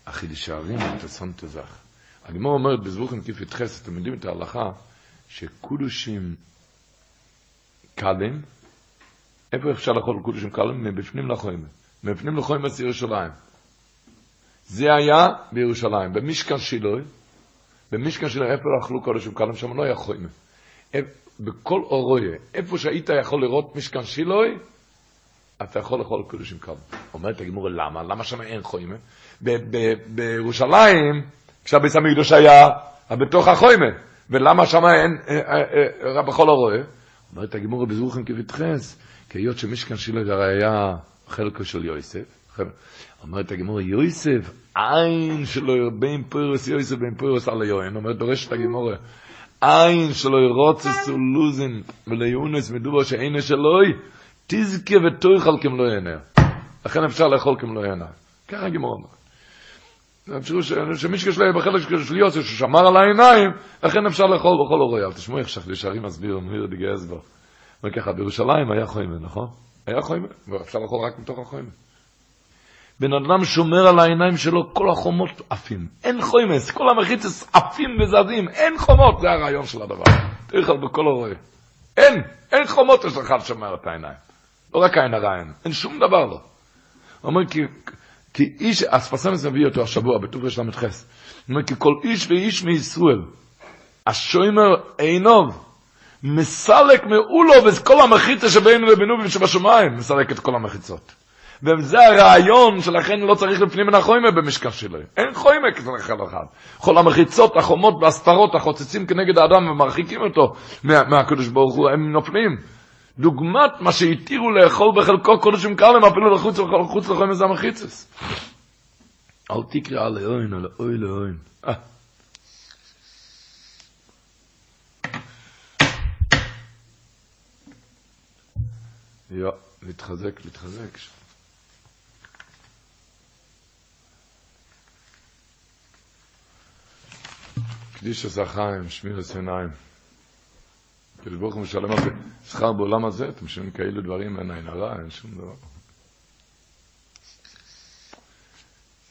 החידש הערים ותסון תזך. הגמור אומרת בזבוכן כיף יתחס, אתם יודעים את ההלכה, שקודושים קלים, איפה אפשר לאכול קודושים קלים? מבפנים לחוים. מבפנים לחוים את ירושלים. זה היה בירושלים, במשכן שילוי, במשכן שילוי, איפה אכלו קודשים קלים? שם לא היה חוים. בכל אורויה, איפה שהיית יכול לראות משכן שילוי, אתה יכול לאכול קודשים קלים. אומרת הגמור, למה? למה שם אין חוימה? בירושלים, כשהביס המקדוש היה בתוך החוימה, ולמה שם אין, רב החול לא רואה? אומרת הגמור בזרוחם כבתחס, כי היות שמשכן שילה הרי היה חלקו של יוסף, אומרת הגמור, יוסף, עין שלו בין פוירוס יוסף בין פוירוס על היוהן, אומרת דורשת הגמור, עין שלו רוצס ולוזין וליונס מדובר שאין שלוי, תזכה ותויכל כמלוא עיניה. לכן אפשר לאכול כמלוא עיניה. ככה הגמור אומר. אפשרו שמישהו שלו בחלק של יוסף ששמר על העיניים, לכן אפשר לאכול בכל אורוי. אבל תשמעו איך שחלישרים מסביר, מיר דגי אסבר. אומר ככה, בירושלים היה חוימן, נכון? היה חוימן, ואפשר לאכול רק מתוך החוימן. בן אדם שומר על העיניים שלו, כל החומות עפים. אין חוימס, כל המחיצס עפים וזזים, אין חומות, זה הרעיון של הדבר. תלך בכל הרואה. אין, אין חומות יש לך לשמר את העיניים. לא רק הרעין, אין שום דבר לא. הוא אומר כי כי איש, הספסמס מביא אותו השבוע, בטוב יש ל"ח. הוא אומר, כי כל איש ואיש מישראל, השוימר עינוב, מסלק מעולו ואת כל המחיצה שבינו לבינו שבשמיים, מסלק את כל המחיצות. וזה הרעיון שלכן לא צריך לפנים מן החוימה במשכן שלו. אין חוימה כזה אחד אחד. כל המחיצות, החומות והסתרות החוצצים כנגד האדם ומרחיקים אותו מה, מהקדוש ברוך הוא, הם נופלים. דוגמת מה שהתירו לאכול בחלקו קודשים קלם, אפילו לחוץ לחוץ לחוי מזם החיצס. אל תקרא על אוין, על אוי לאוין. יא, להתחזק, להתחזק. קדיש הזכיים, שמיר הסיניים. הקדוש ברוך הוא משלם על זה שכר בעולם הזה, אתם משלמים כאלו דברים, אין עין הרע, אין שום דבר.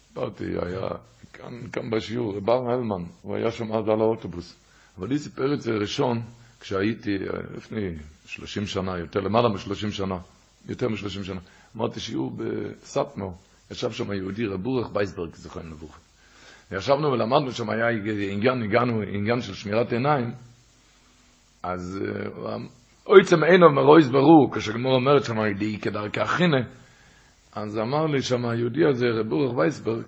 סיפרתי, היה כאן, כאן בשיעור, בר הלמן, הוא היה שם אז על האוטובוס. אבל לי סיפר את זה ראשון, כשהייתי לפני 30 שנה, יותר למעלה מ-30 שנה, יותר מ-30 שנה. אמרתי שיעור בסטמו, ישב שם יהודי רבורך בייסברג, זוכרן לבורך. ישבנו ולמדנו שם, היה עניין, הגענו, עניין של שמירת עיניים, אז אוי צם אינו מרויז ברור, כשגמור אומרת שם, די כדרכי החינה, אז אמר לי שם היהודי הזה, רב אורך וייסברג,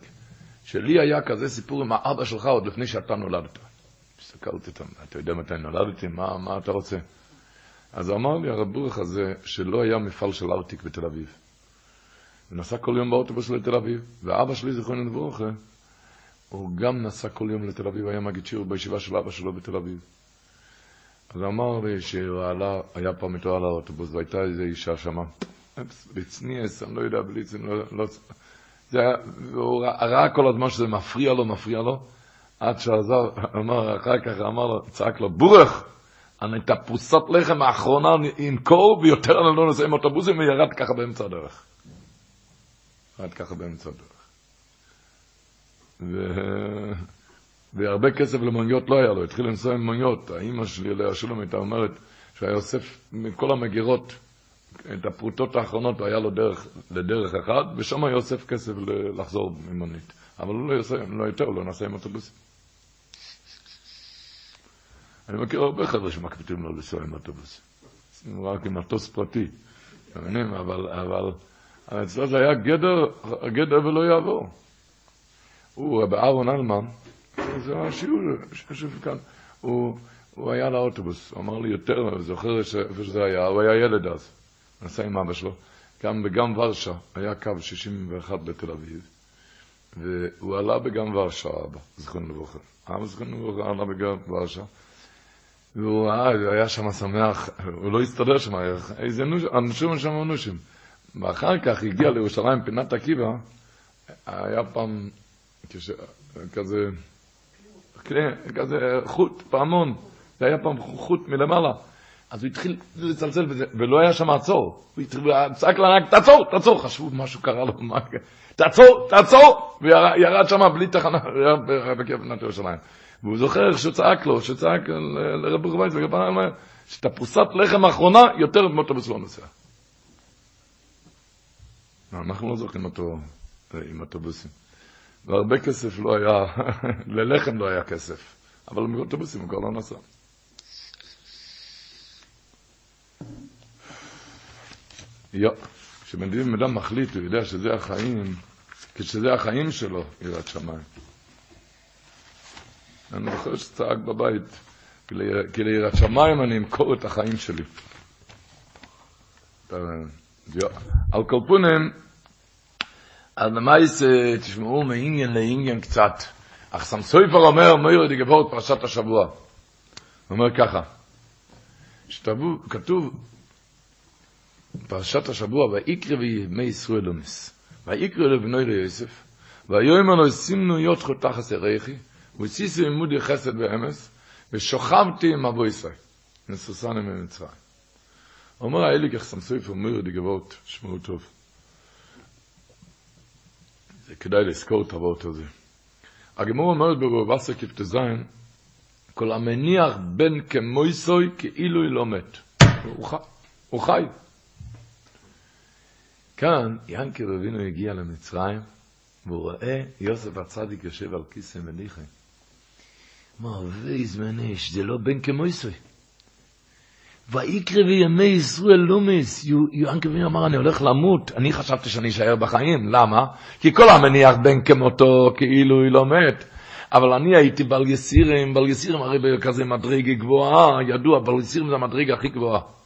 שלי היה כזה סיפור עם האבא שלך עוד לפני שאתה נולדת. הסתכלתי, אתה יודע מתי נולדתי? מה, מה אתה רוצה? אז אמר לי הרב אורך הזה, שלא היה מפעל של ארטיק בתל אביב. הוא נסע כל יום באוטובוס לתל אביב, ואבא שלי, זיכרונו לברכה, הוא גם נסע כל יום לתל אביב, היה מגיד שיעור בישיבה של אבא שלו בתל אביב. אז אמר לי שהוא עלה, היה פעם איתו על האוטובוס, והייתה איזו אישה שמה, בצניאס, אני לא יודע, בליצן, לא, לא, זה היה, והוא ראה כל הזמן שזה מפריע לו, מפריע לו, עד שעזר, אמר, אחר כך אמר לו, צעק לו, בורך, אני את הפרוסת לחם האחרונה אנקור, ויותר אני לא נוסע עם אוטובוסים, וירד ככה באמצע הדרך. ירד ככה באמצע הדרך. ו... והרבה כסף למוניות לא היה לו, התחיל לנסוע עם מוניות. האימא שלי, לאה שולם, הייתה אומרת שהיה אוסף מכל המגירות, את הפרוטות האחרונות היה לו דרך, לדרך אחד, ושם היה אוסף כסף לחזור עם מונית. אבל הוא לא, יוסע, לא יותר, הוא לא נסע עם אוטובוסים. אני מכיר הרבה חבר'ה שמקפידים לו לנסוע עם אוטובוס. רק עם מטוס פרטי, מבינים? אבל, אבל, אבל אצלו זה היה גדר, גדר ולא יעבור. הוא, רבי אהרון אלמן, זה השיעור שיושב כאן, הוא, הוא היה לאוטובוס, הוא אמר לי יותר, אני זוכר איפה שזה היה, הוא היה ילד אז, נסע עם אבא שלו, גם בגם ורשה, היה קו 61 בתל אביב, והוא עלה בגם ורשה, אבא, זכרנו לברכה. אבא זכרנו לברכה עלה בגם ורשה, והוא ראה, היה שם שמח, הוא לא הסתדר שם, איזה נושים, אנשים שם נושים. ואחר כך הגיע לירושלים, פינת עקיבא, היה פעם, כש, כזה, כזה חוט, פעמון, זה היה פעם חוט מלמעלה. אז הוא התחיל לצלצל בזה, ולא היה שם עצור. הוא צעק לנהג, תעצור, תעצור. חשבו, משהו קרה לו, מה... תעצור, תעצור! וירד שם בלי תחנה, בקרב בנת ירושלים. והוא זוכר איך שהוא צעק לו, שצעק לרב רובייס, שאת הפרוסת לחם האחרונה, יותר מאוטובוס לא נוסע. אנחנו לא זוכרים אותו עם אוטובוסים. והרבה כסף לא היה, ללחם לא היה כסף, אבל מאוטובוסים הוא כבר לא נסע. יו, כשבן אדם מחליט, הוא יודע שזה החיים, כשזה החיים שלו, יראת שמיים. אני זוכר שצעק בבית, כי ליראת שמיים אני אמכור את החיים שלי. על פונים, אז למעשה תשמעו מעניין לעניין קצת. אך סמסויפר אומר, מאיר די גבורת פרשת השבוע. הוא אומר ככה, שתבוא, כתוב, פרשת השבוע, ויקרא וימי ישראל אומס, ויקרא לבנוי ליוסף, והיום אנו סימנו יותחו תחס ערכי, וסיסו עמודי חסד ואמס, ושוכבתי עם אבו ישראל, נסוסנו ממצרים. אומר האליק איך סמסויפר מאיר די גבורת, שמעו טוב. זה כדאי לזכור את הוורט הזה. הגמור אומרת בבבסה כ"ט כל המניח בן כמויסוי כאילו היא לא מת. הוא, חי. כאן ינקי רבינו הגיע למצרים, והוא רואה יוסף הצדיק יושב על כיסא מליכה. מה, ואיזמנש, זה לא בן כמויסוי. ויקרא בימי ישראל לומס, יוהן כבין אמר, אני הולך למות, אני חשבתי שאני אשאר בחיים, למה? כי כל המניח בן כמותו כאילו היא לא מת. אבל אני הייתי בל יסירים, בל יסירים הרי בכזה מדרגה גבוהה, ידוע, בל יסירים זה המדרגה הכי גבוהה.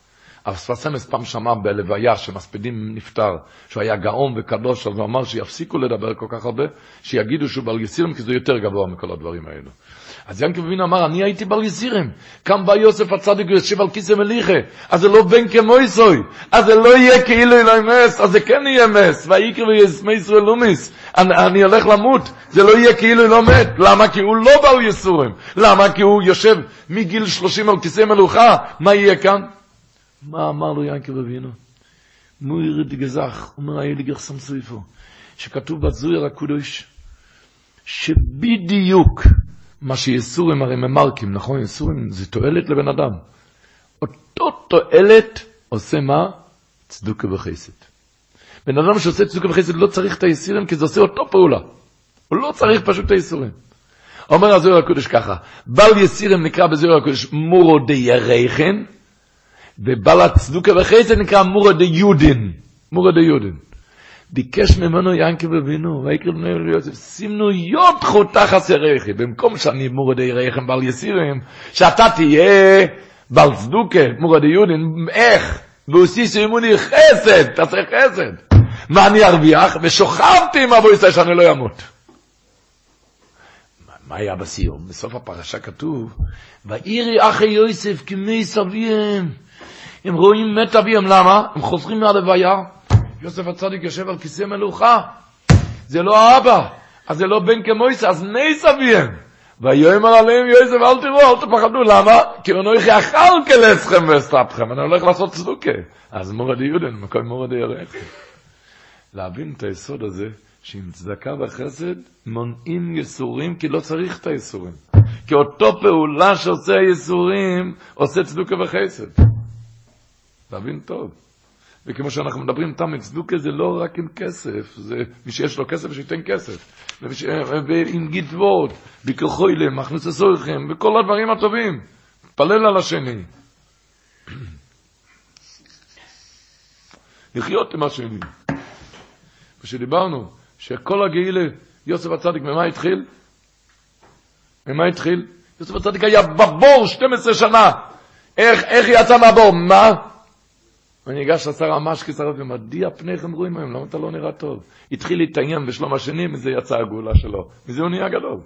ספסמס פעם שמע בלוויה שמספידים נפטר, שהוא היה גאון וקדוש, אז הוא אמר שיפסיקו לדבר כל כך הרבה, שיגידו שהוא יסירים, כי זה יותר גבוה מכל הדברים האלו. אז ינקי בבין אמר, אני הייתי בר. קם בא יוסף הצדיק ויושב על כיסא מליכה. אז זה לא בן כמויסוי. אז זה לא יהיה כאילו אלוהי מס, אז זה כן יהיה מס. ויקרא וישמי ישראל לומיס. אני, אני הולך למות. זה לא יהיה כאילו לא מת. למה? כי הוא לא בר יסורים. למה? כי הוא יושב מגיל 30 על כיסא מלוכה. מה יהיה כאן? מה אמר לו ינקי בבינו? מויר דגזך, אומר האלי גרסם סויפו, שכתוב בזויר הקודש, שבדיוק מה שיסורים הרי ממרקים, נכון? יסורים זה תועלת לבן אדם. אותו תועלת עושה מה? צדוקה וחסד. בן אדם שעושה צדוקה וחסד לא צריך את היסירים כי זה עושה אותו פעולה. הוא לא צריך פשוט את היסורים. אומר הזוהר הקודש ככה, בל יסירים נקרא בזוהר הקודש מורו די ובל הצדוקה וחסד נקרא מורו די יודין. מורו די יודין. ביקש ממנו ינקי ובינו, ויקרא בני יוסף, סימנו יוד חוטה חסריכי, במקום שאני מורדי רייכם בעל יסירים, שאתה תהיה בעל צדוקה, מורדי יהודים, איך? ועושיסו אימוני חסד, תעשה חסד. מה אני ארוויח? ושוכבתי עם אבו ישראל שאני לא אמות. מה היה בסיום? בסוף הפרשה כתוב, ואירי אחי יוסף כמי סביהם. הם רואים מת אביהם, למה? הם חוזרים מהלוויה. יוסף הצדיק יושב על כיסא מלוכה. זה לא האבא, אז זה לא בן כמויס, אז נס אביהם. ויאמר עליהם יוסף, אל תראו, אל תפחדו, למה? כי אנוכי אכל כלסכם ואסתפכם, אני הולך לעשות צדוקה. אז מורדי יודן, מקום מורדי ירח. להבין את היסוד הזה, שעם צדקה וחסד מונעים יסורים, כי לא צריך את היסורים. כי אותו פעולה שעושה היסורים, עושה צדוקה וחסד. להבין טוב. וכמו שאנחנו מדברים תמיד, צדוקה זה לא רק עם כסף, זה מי שיש לו כסף שייתן כסף. ועם גדבות, בכוחוילם, מכניס הסורכם, וכל הדברים הטובים. פלל על השני. לחיות עם השני. כשדיברנו שכל הגאילה, יוסף הצדיק, ממה התחיל? ממה התחיל? יוסף הצדיק היה בבור 12 שנה. איך, איך יצא מהבור? מה? אני ניגש לשר המשקי, שר הרבי, מדיע פניכם רואים היום, למה אתה לא נראה טוב? התחיל להתעניין בשלום השני, מזה יצאה הגאולה שלו. מזה הוא נהיה גדול.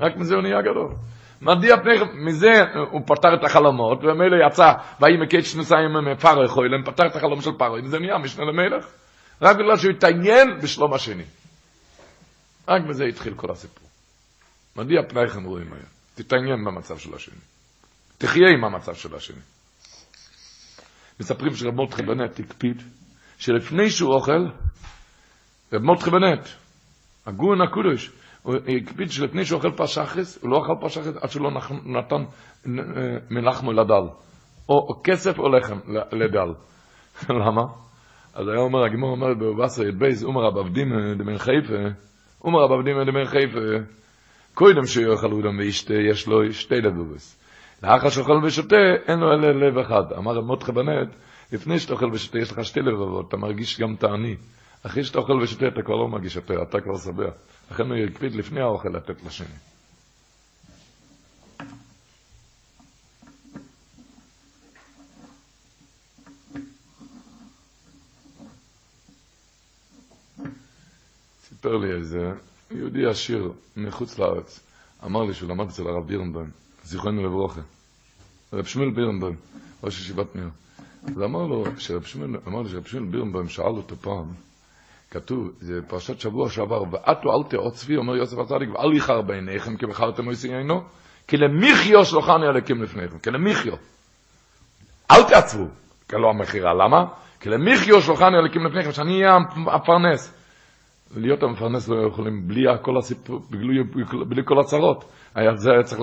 רק מזה הוא נהיה גדול. מדיע פניכם, מזה הוא פתר את החלומות, ומילא יצא, ויהי מקץ שנוסיים מפרעה חוילם, פתר את החלום של פרעה, מזה נהיה משנה למלך. רק בגלל שהוא התעניין בשלום השני. רק בזה התחיל כל הסיפור. מדיע פניכם רואים היום. תתעניין במצב של השני. תחיה עם המצב של השני. מספרים שרב מותחי בנט הקפיד, שלפני שהוא אוכל, רב מותחי בנט, הגון הקודש, הוא הקפיד שלפני שהוא אוכל פרשחס, הוא לא אכל פרשחס עד שהוא לא נתן מלחמו לדל. או כסף או לחם לדל. למה? אז היה אומר, הגמור אומר בבשר ידבייס, אומר רב עבדים דמי חיפה, אומר רב עבדים דמי חיפה, קודם שיאכל אודם וישתה, יש לו שתי לבובס. לאחר שאוכל ושותה, אין לו אלא לב אחד. אמר רב מותחה בנט, לפני שאתה אוכל ושותה, יש לך שתי לבבות, אתה מרגיש גם תעני. אחרי שאתה אוכל ושותה, אתה כבר לא מרגיש יותר, אתה כבר שבע. לכן הוא יקפיד לפני האוכל לתת לשני. סיפר לי איזה יהודי עשיר מחוץ לארץ, אמר לי שהוא למד אצל הרב בירנבוים, זיכרונו לברוכה, רב שמואל בירנבוים, ראש ישיבת מאיר. אז אמר לו, שרב שמואל, אמר לי שרב שמואל בירנבוים שאל אותו פעם, כתוב, זה פרשת שבוע שעבר, ועטו אל תעוצבי, אומר יוסף הצדיק, ואל יחר בעיניכם, כי בחרתם מויסי עינו, כי למיחיו שלוחני הלקים לפניכם, כי למיחיו. אל תעצבו, כלא המכירה, למה? כי למיחיו שלוחני הלקים לפניכם, שאני אהיה הפרנס. להיות המפרנס לא יכולים בלי כל הסיפור, בלי, בלי כל הצרות. היה זה היה צריך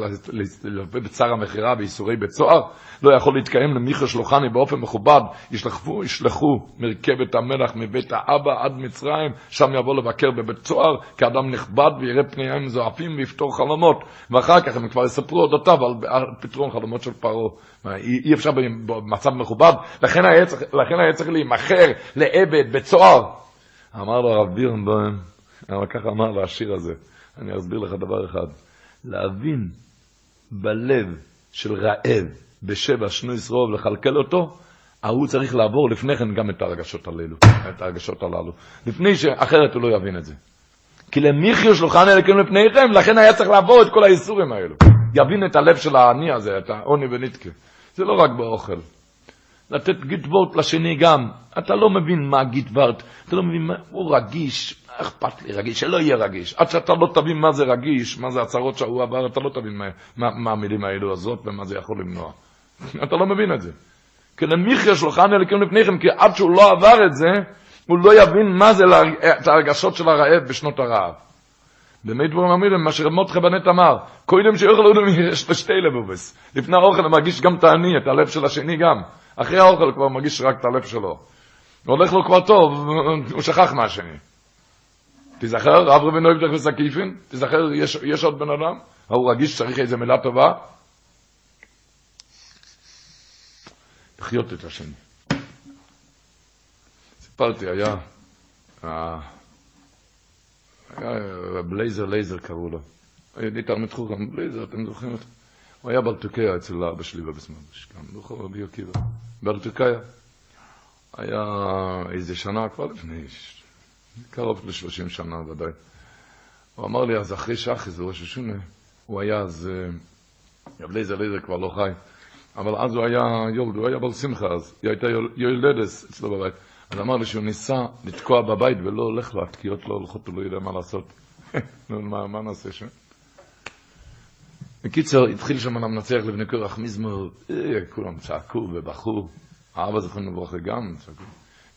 ללווה בצער המכירה ואיסורי בית סוהר, לא יכול להתקיים למיכה שלוחני באופן מכובד, ישלחו, ישלחו מרכבת המלח מבית האבא עד מצרים, שם יבוא לבקר בבית סוהר כאדם נכבד ויראה פניהם זועפים ויפתור חלומות, ואחר כך הם כבר יספרו אודותיו על, פתרון חלומות של פרעה. אי, אי אפשר במצב מכובד, לכן היה צריך, לכן היה צריך להימכר לעבד, בית סוהר. אמר לו הרב בירנבוים, אבל ככה אמר לו השיר הזה, אני אסביר לך דבר אחד, להבין בלב של רעב בשבע שנויס רוב לכלכל אותו, ההוא צריך לעבור לפני כן גם את הרגשות הללו, את הרגשות הללו, לפני שאחרת הוא לא יבין את זה. כי למיחיו שלוחן אלוקים לפניכם, לכן היה צריך לעבור את כל האיסורים האלו. יבין את הלב של העני הזה, את העוני ונתקה. זה לא רק באוכל. לתת גיטוורט לשני גם. אתה לא מבין מה גיטוורט, אתה לא מבין מה, הוא רגיש, אכפת לי רגיש, שלא יהיה רגיש. עד שאתה לא תבין מה זה רגיש, מה זה הצהרות שהוא עבר, אתה לא תבין מה, מה, מה המילים האלו הזאת ומה זה יכול למנוע. אתה לא מבין את זה. כי למיכיה שלוחן אלוקים לפניכם, כי עד שהוא לא עבר את זה, הוא לא יבין מה זה להרג... את הרגשות של הרעב בשנות הרעב. באמת דברים אמירים, מה שרמות בנט אמר, קודם שיוכל עוד יש לו שתי לבובס. לפני האוכל הוא מרגיש גם את העני, את הלב של השני גם. אחרי האוכל כבר מרגיש רק את הלב שלו. הולך לו כבר טוב, הוא שכח מהשני. תיזכר, רב רבי נויב דרך וסקיפין, תיזכר, יש, יש עוד בן אדם, הוא רגיש שצריך איזה מילה טובה. לחיות את השני. סיפרתי, היה היה רב לייזר לייזר קראו לו. היה תלמיד חכם, רב לייזר, אתם זוכרים אותו? הוא היה בעל תוקע אצל אבא שלי בבית מדרש, גם ברחוב רבי עקיבא. בעל תוקע. היה איזה שנה כבר לפני, קרוב ל-30 שנה ודאי. הוא אמר לי, אז אחרי שחרית ראש השנה, הוא היה אז, רב לייזר לייזר כבר לא חי, אבל אז הוא היה יולד, הוא היה בעל שמחה אז, היא הייתה יולדת אצלו בבית. אז אמר לי שהוא ניסה לתקוע בבית ולא הולך לו, התקיעות לא הולכות, הוא לא יודע מה לעשות. מה, מה נעשה שם? בקיצור, התחיל שם המנצח לבני קורח מזמור, כולם צעקו ובכו, האבא זכרנו לברכה גם צעקו.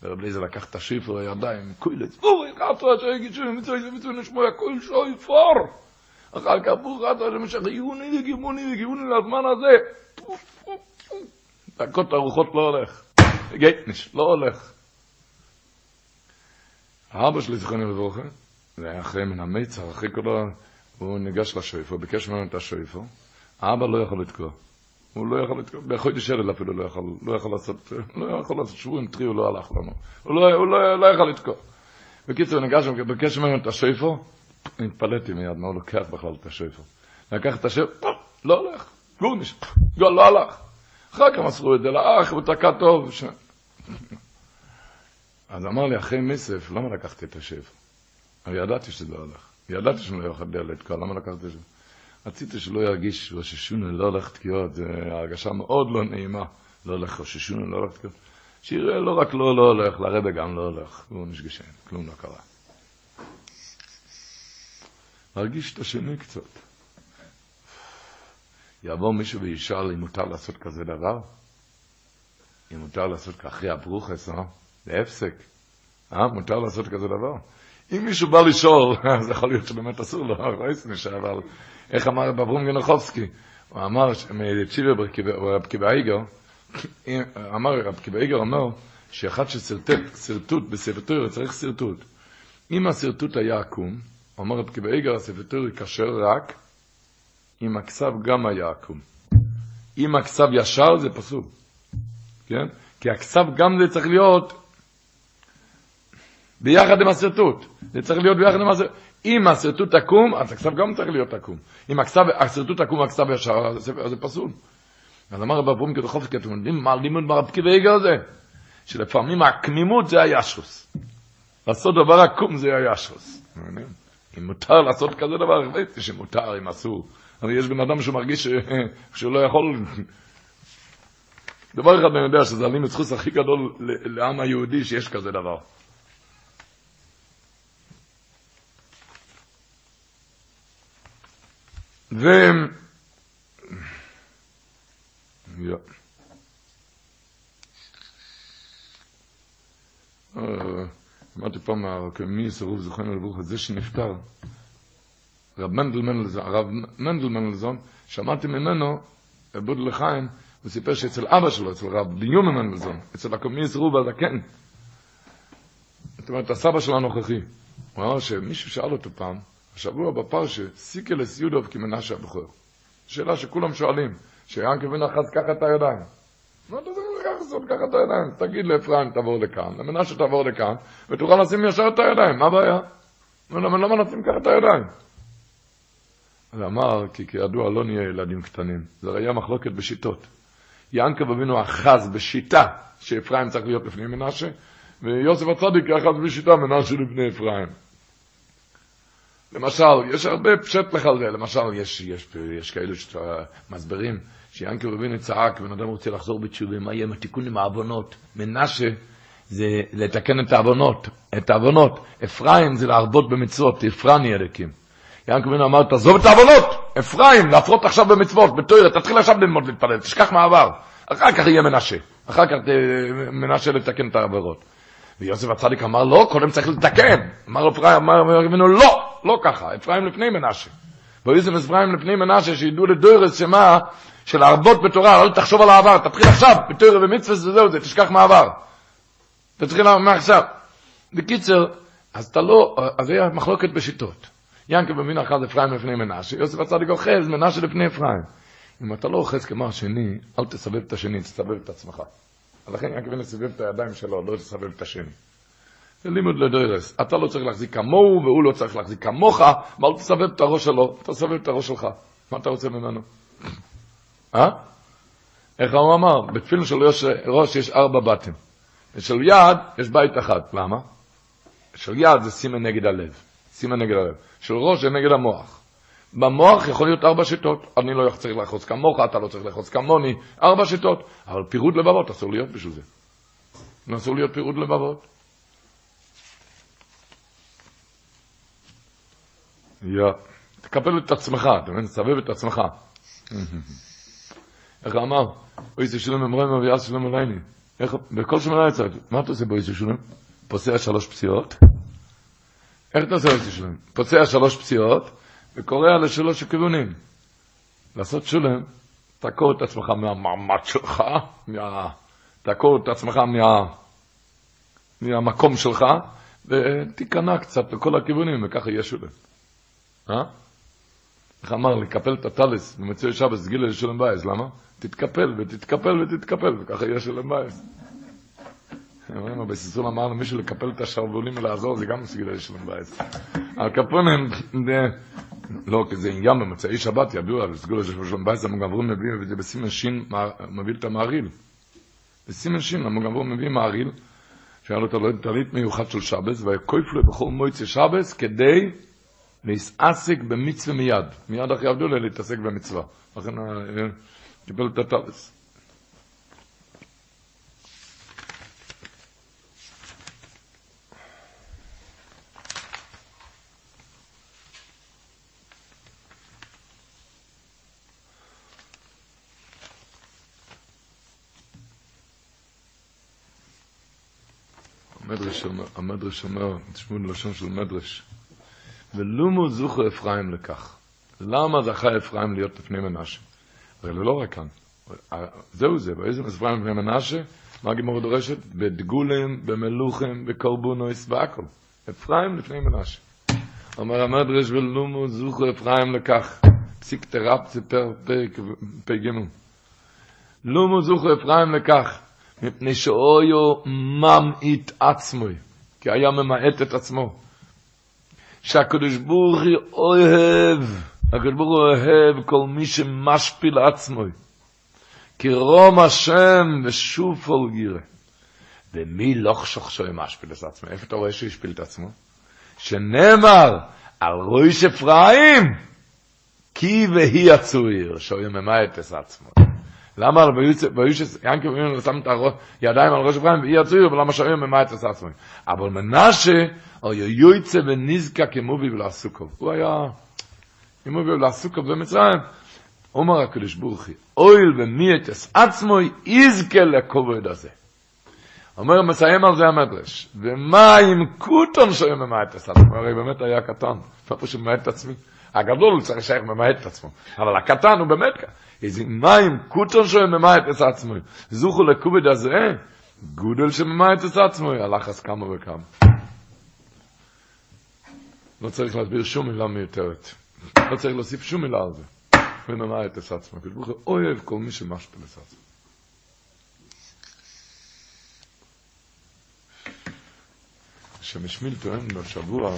ורב לייזר לקח את השיפר הידיים, קוילץ, אורי, חפרה שיגיד שהוא מצוי זה מצוי נשמוע הכל שוי פור. אחר כך ברוך אתה למשך עיוני וגימוני וגימוני לזמן הזה. דקות הרוחות לא הולך. גייטניש, לא הולך. האבא שלי זכרנו לברכה, זה היה אחרי מן המיצר, אחרי כל ה... הוא ניגש לשויפו, ביקש ממנו את השויפו, האבא לא יכול לתקוע. הוא לא יכול לתקוע, בחודש אלל אפילו לא יכול, לא יכול לעשות, לא יכול לעשות שבועים טרי, הוא לא הלך לנו. הוא לא, הוא לא, לא יכול לתקוע. בקיצור, הוא ניגש, ביקש ממנו את השויפו, התפלאתי מיד, מה הוא לוקח בכלל את השויפו. לקח את השויפו, לא הולך, גורניש, לא הלך. אחר כך מסרו את זה לאח, הוא תקע טוב. ש... אז אמר לי, אחרי מסף, למה לקחתי את השפע? אבל ידעתי שזה לא הולך. ידעתי שאני לא יכול לתקוע, למה לקחתי את זה? רציתי שלא ירגיש ראש השונה לא הולך תקיעות, זו הרגשה מאוד לא נעימה. לא הולך ראש השונה, לא הולך תקיעות. שיראה לא רק לא, לא הולך, לרבה גם לא הולך. הוא נשגשן, כלום לא קרה. להרגיש את השני קצת. יבוא מישהו וישאל אם מותר לעשות כזה דבר? אם מותר לעשות אחרי הברוכס, אה? להפסק. אה? מותר לעשות כזה דבר? אם מישהו בא לשאול, אז יכול להיות שבאמת אסור לו, אבל איך אמר רב אברום גנוחובסקי? הוא אמר, מצ'יבר רב קיבאיגר, אמר רב קיבאיגר אומר, שאחד ששרטט שרטוט בספר צריך שרטוט. אם השרטוט היה עקום, אומר רב קיבאיגר, הספר כשר רק אם הכסף גם היה עקום. אם הכסף ישר זה פסול, כן? כי הכסף גם זה צריך להיות ביחד עם השרטוט. זה צריך להיות ביחד עם השרטוט. אם השרטוט עקום, אז הכסף גם צריך להיות עקום. אם השרטוט עקום והכסף ישר, אז זה פסול. אז אמר רב אברום כדחופסקי, אתם יודעים מה לימוד ברב קיבייגר הזה? שלפעמים הקמימות זה הישוס. לעשות דבר עקום זה הישוס. אם מותר לעשות כזה דבר, ראיתי שמותר, אם אסור. אבל יש בן אדם שמרגיש שהוא לא יכול... דבר אחד אני יודע, שזה הלימוד זכוס הכי גדול לעם היהודי שיש כזה דבר. ו... יא. אמרתי פעם, מי סירוב זוכרנו לברוך זה שנפטר, רב מנדל מנדלזון, הרב מנדל מנדלזון, שמעתי ממנו, עבוד לחיים, הוא סיפר שאצל אבא שלו, אצל רב דיומן מנדלזון, אצל הקומיס רוב הזקן, זאת אומרת, הסבא שלו הנוכחי, הוא אמר שמישהו שאל אותו פעם, השבוע בפרשה, סיקלס יודוב כמנשה הבכור. שאלה שכולם שואלים, שיענקל בן אחז קח את הידיים. מה אתה צריך לקחת לעשות ככה את הידיים? תגיד לאפרים תעבור לכאן, למנשה תעבור לכאן, ותוכל לשים ישר את הידיים, מה הבעיה? למה נשים ככה את הידיים? ואמר, כי כידוע לא נהיה ילדים קטנים. זה היה מחלוקת בשיטות. יענקב אבינו אחז בשיטה שאפרים צריך להיות לפני מנשה, ויוסף הצדיק אחז בשיטה מנשה לפני אפרים. למשל, יש הרבה פשט לך על זה, למשל, יש, יש, יש כאלו שמסברים שיענקב אבינו צעק, בן אדם רוצה לחזור בתשובה, מה יהיה עם התיקון עם העוונות? מנשה זה לתקן את העוונות, את העוונות. אפרים זה להרבות במצוות, אפרני אלוקים. יענקב אבינו אמר, תעזוב את העוונות, אפרים, להפרות עכשיו במצוות, בתוירה, תתחיל עכשיו ללמוד להתפלל, תשכח מהעבר. אחר כך יהיה מנשה, אחר כך מנשה לתקן את העבירות. ויוסף הצדיק אמר, לא, קודם צריך לתקן. אמר אפרים, אמר אבינו, לא, לא ככה, אפרים לפני מנשה. ויוסף אפרים לפני מנשה, שידעו לדוירס שמה, של להרבות בתורה, לא תחשוב על העבר, תתחיל עכשיו, בתוירה ומצווה וזהו זה, תשכח מהעבר. תתחיל מעכשיו. בקיצר, אז אתה לא, אז היה מחלוקת בשיטות. ינקל במין אחד אפרים לפני מנשה, יוסף הצדיק אוחז, מנשה לפני אפרים. אם אתה לא אוחז כמו השני, אל תסבב את השני, תסבב את עצמך. לכן ינקל בן סבב את הידיים שלו, לא תסבב את השני. לימוד לדרס. אתה לא צריך להחזיק כמוהו, והוא לא צריך להחזיק כמוך, ואל תסבב את הראש שלו, תסבב את הראש שלך. מה אתה רוצה ממנו? אה? איך הוא אמר? בתפילין של ראש יש ארבע בתים. ושל יד יש בית אחד. למה? של יד זה סימן נגד הלב. סימן נגד הלב. של ראש זה נגד המוח. במוח יכול להיות ארבע שיטות. אני לא צריך לחוץ כמוך, אתה לא צריך לחוץ כמוני. ארבע שיטות. אבל פירוד לבבות אסור להיות בשביל זה. אסור להיות פירוד לבבות. יא. תקפל את עצמך, אתה מבין? תסבב את עצמך. איך אמר? אוי זה שלום אמרם אביעז שלום עלייני. איך, בכל שמונה יצא, מה אתה עושה בו איזה שלום? פוסע שלוש פציעות? איך אתה עושה איזה שלום? פוצע שלוש פציעות וקורע לשלוש הכיוונים. לעשות שולם, תעקור את עצמך מהמעמד שלך, מה... תעקור את עצמך מה... מהמקום שלך, ותיכנע קצת לכל הכיוונים, וככה יהיה שולם. אה? איך אמר, לקפל את הטלס במוצאי שבס סגילה לשלום בייס, למה? תתקפל ותתקפל ותתקפל, וככה יהיה שלום בייס. אומרים, בסיסול אמר למישהו לקפל את השרוולים ולעזור, זה גם סגילה לשלום בייס. הקפונים, לא, כי זה עניין במצאי שבת, ידוע, סגילה לשלם בייס, המגברים מביא, וזה בסימן שין, מביא את המעריל. בסימן שין, המגברים מביא מעריל, שהיה לו טלית מיוחד של שבס, ויקויף לו בכל מועצי שבס, כדי להתעסק במצווה מיד. מיד אחרי עבדו להתעסק במצווה. לכן קיבל את הטלס. המדרש אומר, המדרש אומר, תשמעו לשון של מדרש, ולומו זוכו אפרים לכך. למה זכה אפרים להיות לפני מנשה? הרי לא רק כאן. זהו זה, באיזה מספרים לפני מנשה? מה גמור דורשת? בדגולים, במלוכים, בקורבונויס, והכל. אפרים לפני מנשה. אומר המדרש ולומו זוכו אפרים לכך. פסיק תרפ ציפר פרק פ"ג. לומו זוכו אפרים לכך. מפני שאויו ממעיט עצמוי. כי היה ממעט את עצמו. שהקדוש ברוך הוא אוהב, הקדוש ברוך הוא אוהב כל מי שמשפיל עצמו. כי רום השם ושוב פול גירה. ומי לא חשוך שהוא משפיל את עצמו? איפה אתה רואה שהוא השפיל את עצמו? שנאמר על ראש אפרים, כי והיא הצועיר, שהוא יממד את עצמו. למה ביושס, ינקי ואומרים, שם את הידיים על ראש אפרים, והיא הצועיר, ולמה שהוא יממד את עצמו. אבל מנשה, או יויצה ונזקה כמובי ולעסוקו. הוא היה כמובי ולעסוקו במצרים. אומר הקדוש הוא, אויל ומי את עצמו יזכה לכובד הזה. אומר, מסיים על זה המדרש, ומה עם קוטון שהוא ממעט את עצמו? הרי באמת היה קטן, לא פשוט ממעט את עצמי. הגדול צריך לשייך ממעט את עצמו, אבל הקטן הוא באמת ככה. איזה מים קוטון שהוא ממעט את עצמו. זוכו לכובד הזה, גודל שממעט את עצמו, הלך כמה וכמה. לא צריך להסביר שום מילה מיותרת. לא צריך להוסיף שום מילה על זה. וממה את עצמו. ברוך הוא אוהב כל מי שמשפיל את עצמו. השם השמיל טוען בשבוע,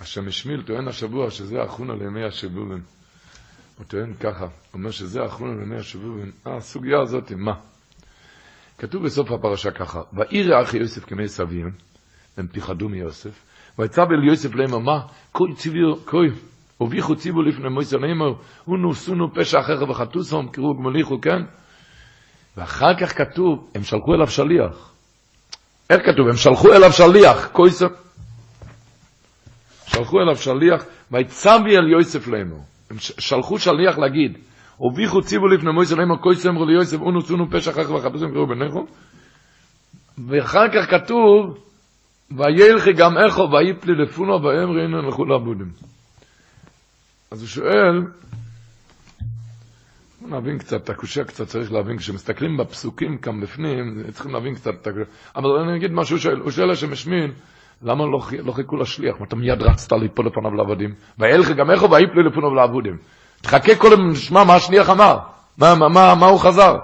השם השמיל טוען השבוע שזה אחרונה לימי השבובים. הוא טוען ככה, הוא אומר שזה אחרונה לימי השבובים. הסוגיה הזאת, מה? כתוב בסוף הפרשה ככה, ואירא אחי יוסף כמי סבים, הם פיחדו מיוסף, ויצבל יוסף לאמר, מה? כל ציבור, כל, הוביכו ציבור לפני מויסה לאמר, אונו סונו פשע אחר וחטוסום, קראו גמוליכו, כן? ואחר כך כתוב, הם שלחו אליו שליח. איך כתוב? הם שלחו אליו שליח, קויסם. שלחו אליו שליח, ויצבי אל יוסף לאמר. הם שלחו שליח להגיד, הוביכו ציבור לפני מויסה לאמר, קויסם אמרו ליוסף, אונו סונו פשע אחר וחטוסום, קראו בניכו. ואחר כך כתוב, וילכי גם איכו ויפלי לפונו ואמרי הנה הלכו לעבודים. אז הוא שואל, נבין קצת, את הקושייה קצת צריך להבין, כשמסתכלים בפסוקים כאן בפנים, צריכים להבין קצת את הקושייה. אבל אני אגיד שואל, הוא שואל השם השמין, למה לא, לא חיכו לשליח? אתה מיד רצת ליפול לפניו לעבודים? וילכי גם איכו ויפלי לפונו לעבודים. תחכה קודם, נשמע מה השליח אמר, מה, מה, מה, מה הוא חזר.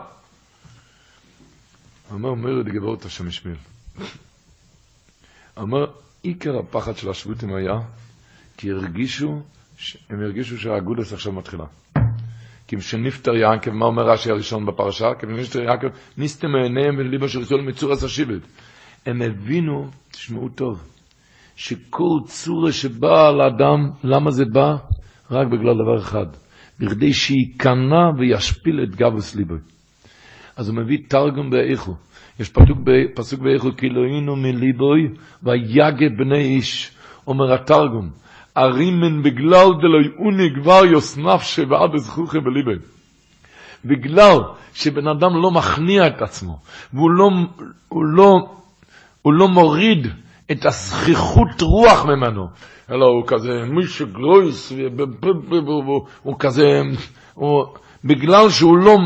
אומר את גברות השם השמיל. אומר, עיקר הפחד של השבותים היה, כי הרגישו, הם הרגישו שהאגודס עכשיו מתחילה. כי כשנפטר יעקב, מה אומר רש"י הראשון בפרשה? כי כשנפטר יעקב, נסתם מעיניהם ולליבו של ישראל מצור עשה שיבט. הם הבינו, תשמעו טוב, שכל צורה שבאה לאדם, למה זה בא? רק בגלל דבר אחד, בכדי שייכנע וישפיל את גבוס ליבו. אז הוא מביא תרגום באיכו. יש פסוק, פסוק באיכו, כי לא היינו מליבוי ויגד בני איש. אומר התרגום, ארימן בגלל דלוי אוני כבר יוסנף שבעה בזכוכי בליבי. בגלל שבן אדם לא מכניע את עצמו, והוא לא, לא, הוא לא מוריד את הזכיחות רוח ממנו, אלא הוא כזה מישהו גלויס, הוא כזה, הוא, בגלל שהוא לא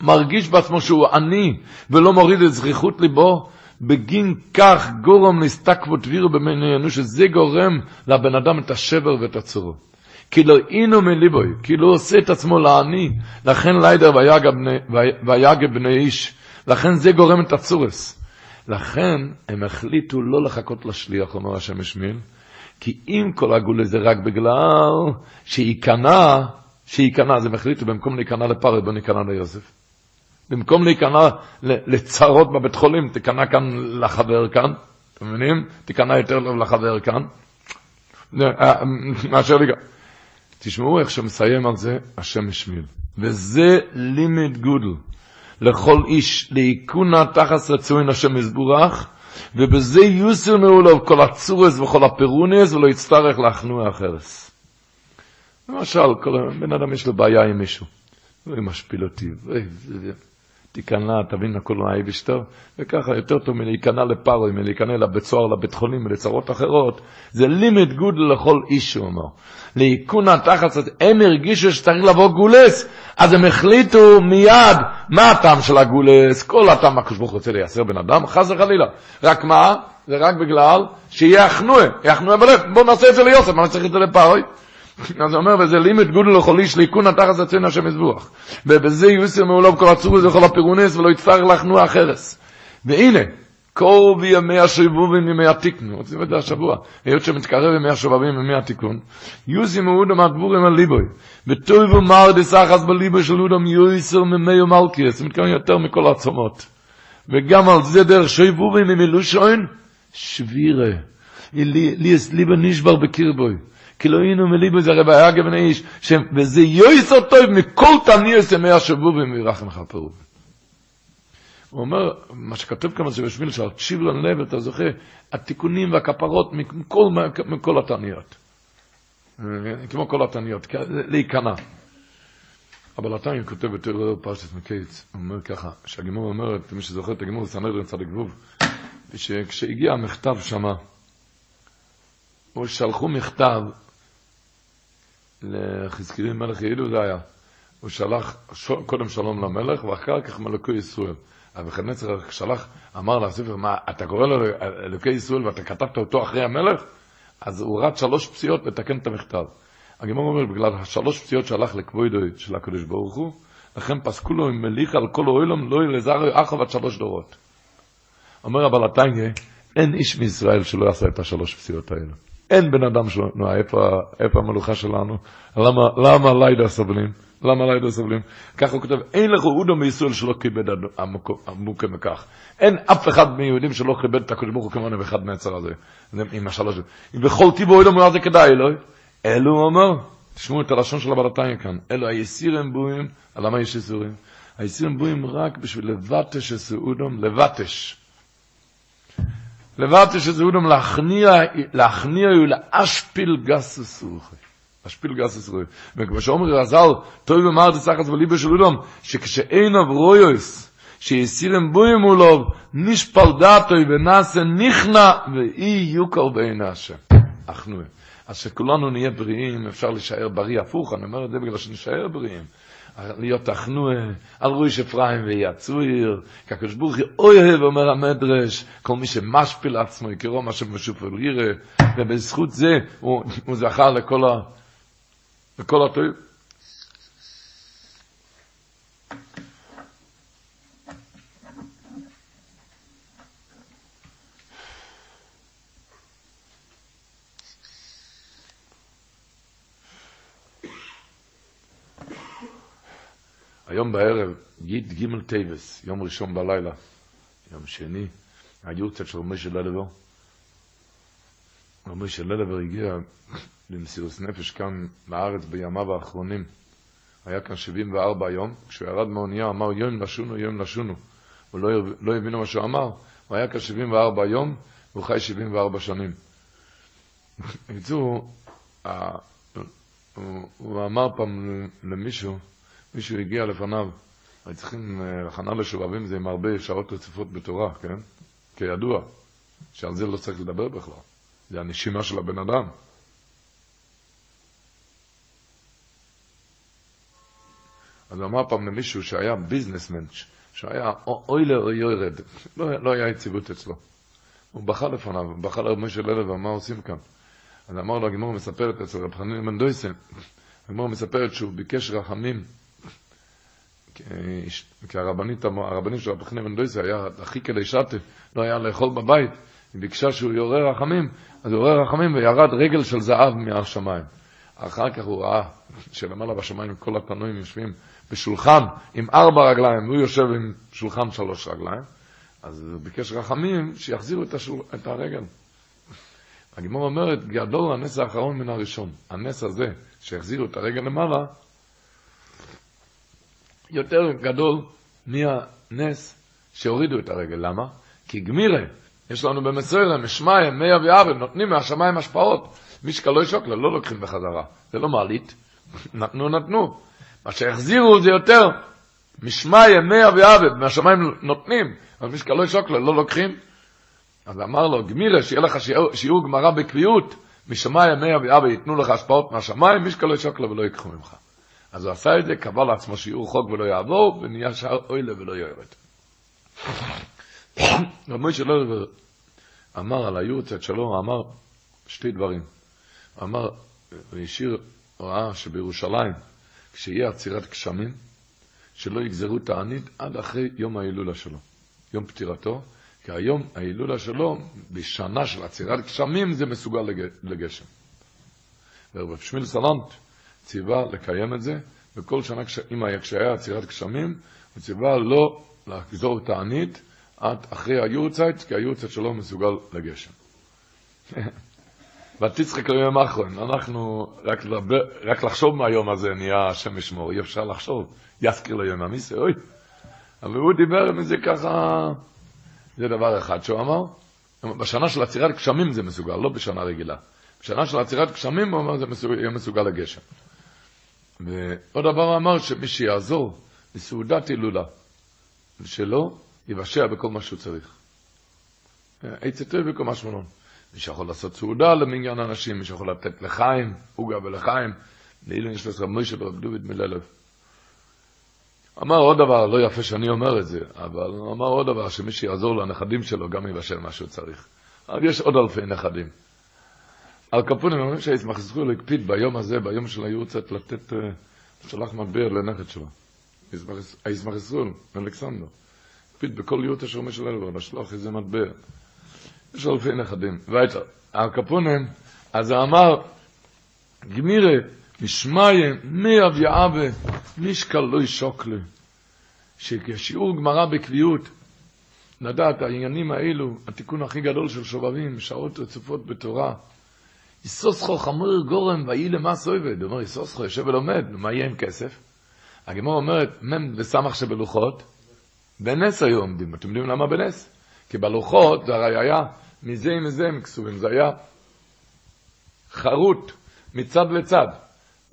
מרגיש בעצמו שהוא עני ולא מוריד את זכיחות ליבו, בגין כך גורם להסתקבות וירו אנוש, שזה גורם לבן אדם את השבר ואת הצורו. כי לא אינו מליבוי, כי לא עושה את עצמו לעני, לכן ליידר ויגע בני איש, לכן זה גורם את הצורס. לכן הם החליטו לא לחכות לשליח, אומר השם השמיל, כי אם כל הגולה זה רק בגלל שייכנע, שייכנע, אז הם החליטו במקום להיכנע לפרעה, בוא ניכנע ליוסף. במקום להיכנע לצרות בבית חולים, תיכנע כאן לחבר כאן, אתם מבינים? תיכנע יותר טוב לחבר כאן. אה, מאשר לי תשמעו איך שמסיים על זה השם השמיל. וזה לימד גודל לכל איש, לאיכונה תחס רצוין השם מזבורך, ובזה יוסר נעולו כל הצורס וכל הפירונס, ולא יצטרך להכנוע החרס. למשל, כל בן אדם יש לו בעיה עם מישהו, הוא משפיל אותי, תיכנע, תבין הכל נאי בשטר, וככה יותר טוב מלהיכנע לפרוי, מלהיכנע לבית סוהר, לבית חולים ולצרות אחרות, זה לימד גוד לכל איש, הוא אומר. לאיכונה תחת, הם הרגישו שצריך לבוא גולס, אז הם החליטו מיד מה הטעם של הגולס, כל הטעם הקדוש ברוך רוצה לייסר בן אדם, חס וחלילה. רק מה? זה רק בגלל שיהיה אחנועה, אחנועה בלב, בואו נעשה את זה ליוסף, מה צריך את זה לפרוי? אז הוא אומר, וזה לימד גודל לכל איש ליקון התחת הצוין השם יזבוח. ובזה יוסר מעולו כל הצורות וכל הפירונס, ולא יצטרך לחנוע החרס. והנה, קור בימי השבובים ימי התיקנו, רוצים את זה השבוע, היות שמתקרב ימי השובבים ימי התיקון, יוסי מעודו מהדבורים על ליבוי, וטוב ומר דסחס בליבוי של אודם יויסר ממי ומלכיאס, מתכוון יותר מכל העצומות. וגם על זה דרך שבובים ימי לושון, שבירה. לי יש ליבה נשבר בקרבוי. כי לא היינו מליבו זה רבי היה גבני איש, וזה יויסר טוב מכל תניאס ימי השבובים וירחם חפרו. הוא אומר, מה שכתוב כאן זה בשביל שהקשיב ללב, אתה זוכה, התיקונים והכפרות מכל, מכל התניות. כמו כל התניות, להיכנע. אבל התניא כותב בתיאור פרשת מקיץ, הוא אומר ככה, שהגימור אומרת, מי שזוכר את הגימור, סנדרין צדיק גבוב, שכשהגיע המכתב שמה, או שלחו מכתב לחזקיהו מלך יעידו זה היה. הוא שלח קודם שלום למלך ואחר כך מלכו ישראל. אבוחנצר שלח, אמר לספר, מה, אתה קורא לו אלוקי ישראל ואתה כתבת אותו אחרי המלך? אז הוא רץ שלוש פציעות לתקן את המכתב. הגמור אומר, בגלל השלוש פציעות שהלך לכבודו של הקדוש ברוך הוא, לכן פסקו לו עם מליך על כל האוילום, לא ילזר אחו בת שלוש דורות. אומר אבל התניא, אין איש מישראל שלא יעשה את השלוש פציעות האלה. אין בן אדם שלא, נו, איפה, איפה המלוכה שלנו? למה, למה לידה סובלים? למה לידה סובלים? ככה הוא כותב, אין לך אודו מישראל שלא כיבד עמוקה מכך. אין אף אחד מיהודים שלא כיבד את הקדוש ברוך הוא כמונו אחד מהצר הזה. זה עם השלוש. בכל טיבו אודו מה זה כדאי, אלוהי? אלו הוא אומר, תשמעו את הלשון של הבלתיים כאן, אלו היסירים בויים, למה יש יסירים? היסירים בויים רק בשביל לבטש את סעודום, לבטש. לבטש שזה אודם להכניע, להכניע ולאשפיל גסוס רוחי. אשפיל גסוס רוחי. וכמו שאומר רזל, טוב ומר תצחס בליבו של אודם, שכשאין אברויוס, שיסירם בוים מולוב, נשפל דתוי ונעשה נכנע, ואי יוקר בעין השם. אחנו. אז שכולנו נהיה בריאים, אפשר להישאר בריא הפוך, אני אומר את זה בגלל שנשאר בריאים. להיות תחנוע, על ראש אפרים ויצויר, כקדוש ברוך הוא אוהב, אומר המדרש, כל מי שמשפיל עצמו, יקראו מה שמשופל ירא, ובזכות זה הוא, הוא זכה לכל, ה, לכל הטוב. היום בערב, גימל טייבס, יום ראשון בלילה, יום שני, היארצייט של משה לעלובר. משה לעלובר הגיע למסירות נפש כאן לארץ בימיו האחרונים. היה כאן 74 יום, כשהוא ירד מהאונייה אמר יום לשונו, יום לשונו. הוא לא, לא הבינו מה שהוא אמר, הוא היה כאן 74 יום, והוא חי 74 שנים. בקיצור, הוא אמר פעם למישהו, מישהו הגיע לפניו, היו צריכים אה, הכנה לשובבים זה עם הרבה שעות רציפות בתורה, כן? כידוע, שעל זה לא צריך לדבר בכלל, זה הנשימה של הבן אדם. אז אמר פעם למישהו שהיה ביזנסמן, שהיה אוילר או יורד, לא, לא היה יציבות אצלו. הוא בכה לפניו, הוא בכה לרבי של אלף, מה עושים כאן? אז אמר לו, הגמור מספרת אצל רב חנין מנדויסן, הגמור מספרת שהוא ביקש רחמים, כי הרבנית, הרבנית של רב חנין מנדויסן היה הכי כדי שטף, לא היה לאכול בבית, היא ביקשה שהוא יעורר רחמים, אז הוא עורר רחמים וירד רגל של זהב מהשמיים. אחר כך הוא ראה שלמעלה בשמיים כל התנועים יושבים בשולחן עם ארבע רגליים, הוא יושב עם שולחן שלוש רגליים, אז הוא ביקש רחמים שיחזירו את, השול... את הרגל. הגמור אומרת, גדול הנס האחרון מן הראשון. הנס הזה, שהחזירו את הרגל למעלה, יותר גדול מהנס שהורידו את הרגל. למה? כי גמירה, יש לנו במסוירם, משמיים, מאה ואבל, נותנים מהשמיים השפעות. משקל לא שוקלה, לא לוקחים בחזרה. זה לא מעלית. נתנו, נתנו. מה שהחזירו זה יותר. משמיים, מאה ואבל, מהשמיים נותנים, אבל משקל לא שוקלה, לא לוקחים. אז אמר לו, גמירה, שיהיה לך שיעור, שיעור גמרא בקביעות, משמיים מאה ואבא ייתנו לך השפעות מהשמיים, משקל לא שוקלה ולא ייקחו ממך. אז הוא עשה את זה, קבע לעצמו שיעור חוק ולא יעבור, ונהיה שער אוילה ולא יורד. רב מוישה לרבר אמר על היורצת שלו, אמר שתי דברים. אמר, והשאיר הוראה שבירושלים, כשיהיה עצירת גשמים, שלא יגזרו תענית עד אחרי יום ההילולה שלו, יום פטירתו, כי היום ההילולה שלו, בשנה של עצירת גשמים, זה מסוגל לגשם. ורב שמיל סלנט ציווה לקיים את זה, וכל שנה כשהיה עצירת גשמים, הוא ציווה לא לחזור תענית עד אחרי היורצייט, כי היורצייט שלו מסוגל לגשם. ותצחק ליום האחרון, אנחנו, רק, לדבר, רק לחשוב מהיום הזה נהיה השם ישמור, אי אפשר לחשוב, יזכיר ליום המיסה, אוי. אבל הוא דיבר מזה ככה, זה דבר אחד שהוא אמר. בשנה של עצירת גשמים זה מסוגל, לא בשנה רגילה. בשנה של עצירת גשמים הוא אמר זה מסוגל, יהיה מסוגל לגשם. ועוד דבר אמר שמי שיעזור לסעודת הילולה, ושלא יבשע בכל מה שהוא צריך. עצתו בכל מה שמונון. מי שיכול לעשות סעודה למניין אנשים, מי שיכול לתת לחיים, עוגה ולחיים, לאילן יש לו מוישה ברב דוד מללב. אמר עוד דבר, לא יפה שאני אומר את זה, אבל אמר עוד דבר, שמי שיעזור לנכדים שלו גם יבשל מה שהוא צריך. אבל יש עוד אלפי נכדים. על כפונים אומרים שהישמח זכור להקפיד ביום הזה, ביום של היורצת, לתת, שלח מטבע לנכד שלו. הישמח זכור, אלכסנדר. הקפיד בכל יורצת של משל אלבר, לשלוח איזה מטבע. יש אלפי נכדים. ואיתו, על כפונים, אז הוא אמר, גמירה, משמיים, מי אביעבה, משקל לא ישוקלה. שכשיעור גמרא בקביעות, לדעת העניינים האלו, התיקון הכי גדול של שובבים, שעות רצופות בתורה, יסוסכו חמור גורם ויהי למס עובד. הוא אומר, יסוסכו יושב ולומד, מה יהיה עם כסף? הגמור אומרת, מ' וסמך שבלוחות, בנס היו עומדים. אתם יודעים למה בנס? כי בלוחות זה הרי היה מזה עם זה הם כסובים, זה היה חרוט מצד לצד.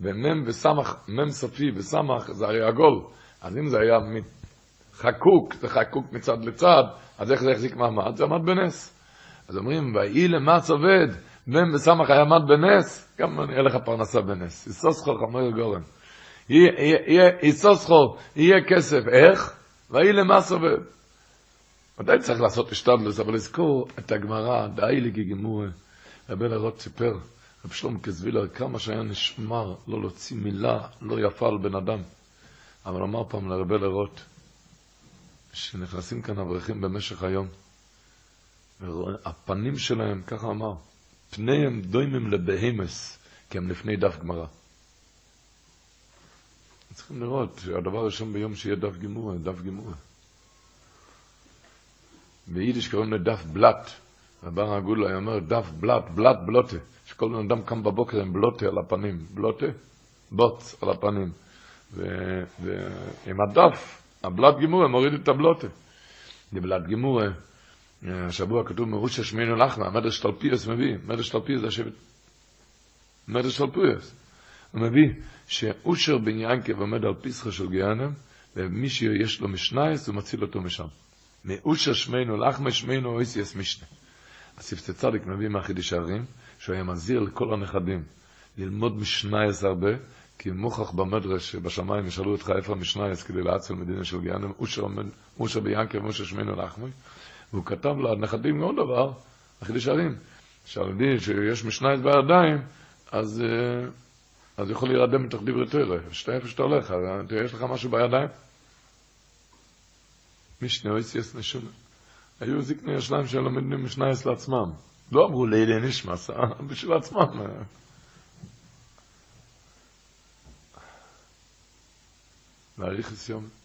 ומם וסמך, מם סופי וסמך זה הרי עגול. אז אם זה היה חקוק, זה חקוק מצד לצד, אז איך זה החזיק מעמד? זה עמד בנס. אז אומרים, ויהי למץ עובד, מם וסמך היה עמד בנס, גם יהיה לך פרנסה בנס. יסוסכו חמור גורם. יסוסכו, יהיה כסף. איך? ויהי למץ עובד. ודאי צריך לעשות השתדלוס, אבל לזכור את הגמרא, די לגיגמור, רבי לרות סיפר, רב שלום כזבילר, כמה שהיה נשמר לא להוציא מילה לא יפה על בן אדם. אבל אמר פעם לרבי לרות, שנכנסים כאן אברכים במשך היום, הפנים שלהם, ככה אמר, פניהם דוימים לבהמס, כי הם לפני דף גמרא. צריכים לראות שהדבר הראשון ביום שיהיה דף גימורה, דף גימורה. ביידיש קוראים לדף בלט. רבר הגולה היה אומר דף בלט, בלט בלוטה. שכל בן אדם קם בבוקר עם בלוטה על הפנים. בלוטה? בוץ על הפנים. ועם הדף, הבלט גימורה מוריד את הבלוטה. בבלט גימורה, השבוע כתוב מרוש ששמינו לחמה, מדרש תלפיוס מביא, מדרש תלפיוס זה השבט. מדרש תלפיוס. הוא מביא שאושר בן ינקב עומד על פסחה של גיהנם, ומי שיש לו משנייס, הוא מציל אותו משם. מאושר שמינו לחמה שמינו אויסיאס משנה. הספצי צדיק מביא מהחידיש הערים, שהוא היה מזהיר לכל הנכדים ללמוד משנייס הרבה, כי מוכח במדרש שבשמיים ישאלו אותך איפה המשנייס כדי להצל מדינה של גיהנם, אושר ביענקב ואושר שמינו לחמי, והוא כתב לנכדים עוד דבר, החידיש הערים, שעל שיש משנייס בידיים, אז, אז יכול להירדם מתוך דברי תורה, שאתה איפה שאתה הולך, יש לך משהו בידיים? משנה אויסיאס נשומה. היו זקני השלם שלומדים משנייס לעצמם. לא אמרו לילי נשמס, בשביל עצמם. להעריך לסיום.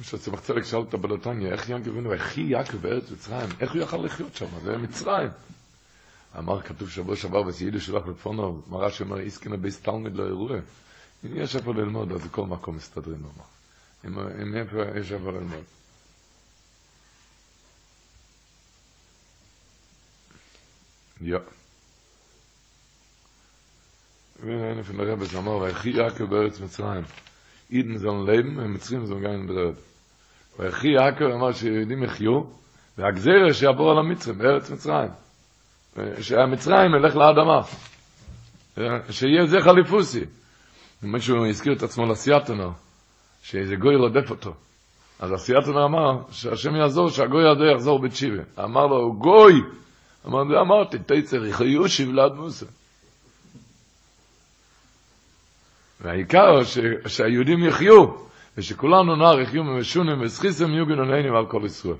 כשצמח צדק שאל את הבלתניה, איך ינקב אבינו, הכי יעקב בארץ מצרים, איך הוא יכל לחיות שם? זה מצרים. אמר, כתוב שבוע שעבר, וסיידו שלח לפונו, מראה שאומר, איסקנה בייס תלמיד לא אירוע. אם יש איפה ללמוד, אז בכל מקום מסתדרים אמר. אם יש איפה ללמוד. יא. ואין איפה לרבס אמר, והכי יעקב בארץ מצרים. אידן זון לeben, ומצרים זון גאין ברד. והכי יעקב אמר שיהודים יחיו, והגזירה שיעבור על המצרים, בארץ מצרים. שהמצרים ילך לאדמה. שיהיה זה חליפוסי. מישהו הזכיר את עצמו לסייטנר, שאיזה גוי רודף אותו. אז הסייטנר אמר שהשם יעזור שהגוי הזה יחזור בתשיבה. אמר לו, גוי! אמר אמרתי, תצר, יחיו שבלעד מוסר. והעיקר ש, שהיהודים יחיו, ושכולנו נער יחיו ממשונים וסחיסם יהיו גנוננו על כל ישראל.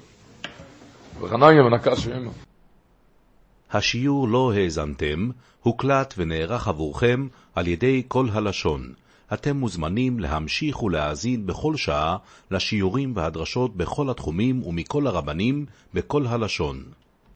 וחנניה ונקש ממנו. השיעור לא האזנתם, הוקלט ונערך עבורכם על ידי כל הלשון. אתם מוזמנים להמשיך ולהאזין בכל שעה לשיעורים והדרשות בכל התחומים ומכל הרבנים בכל הלשון.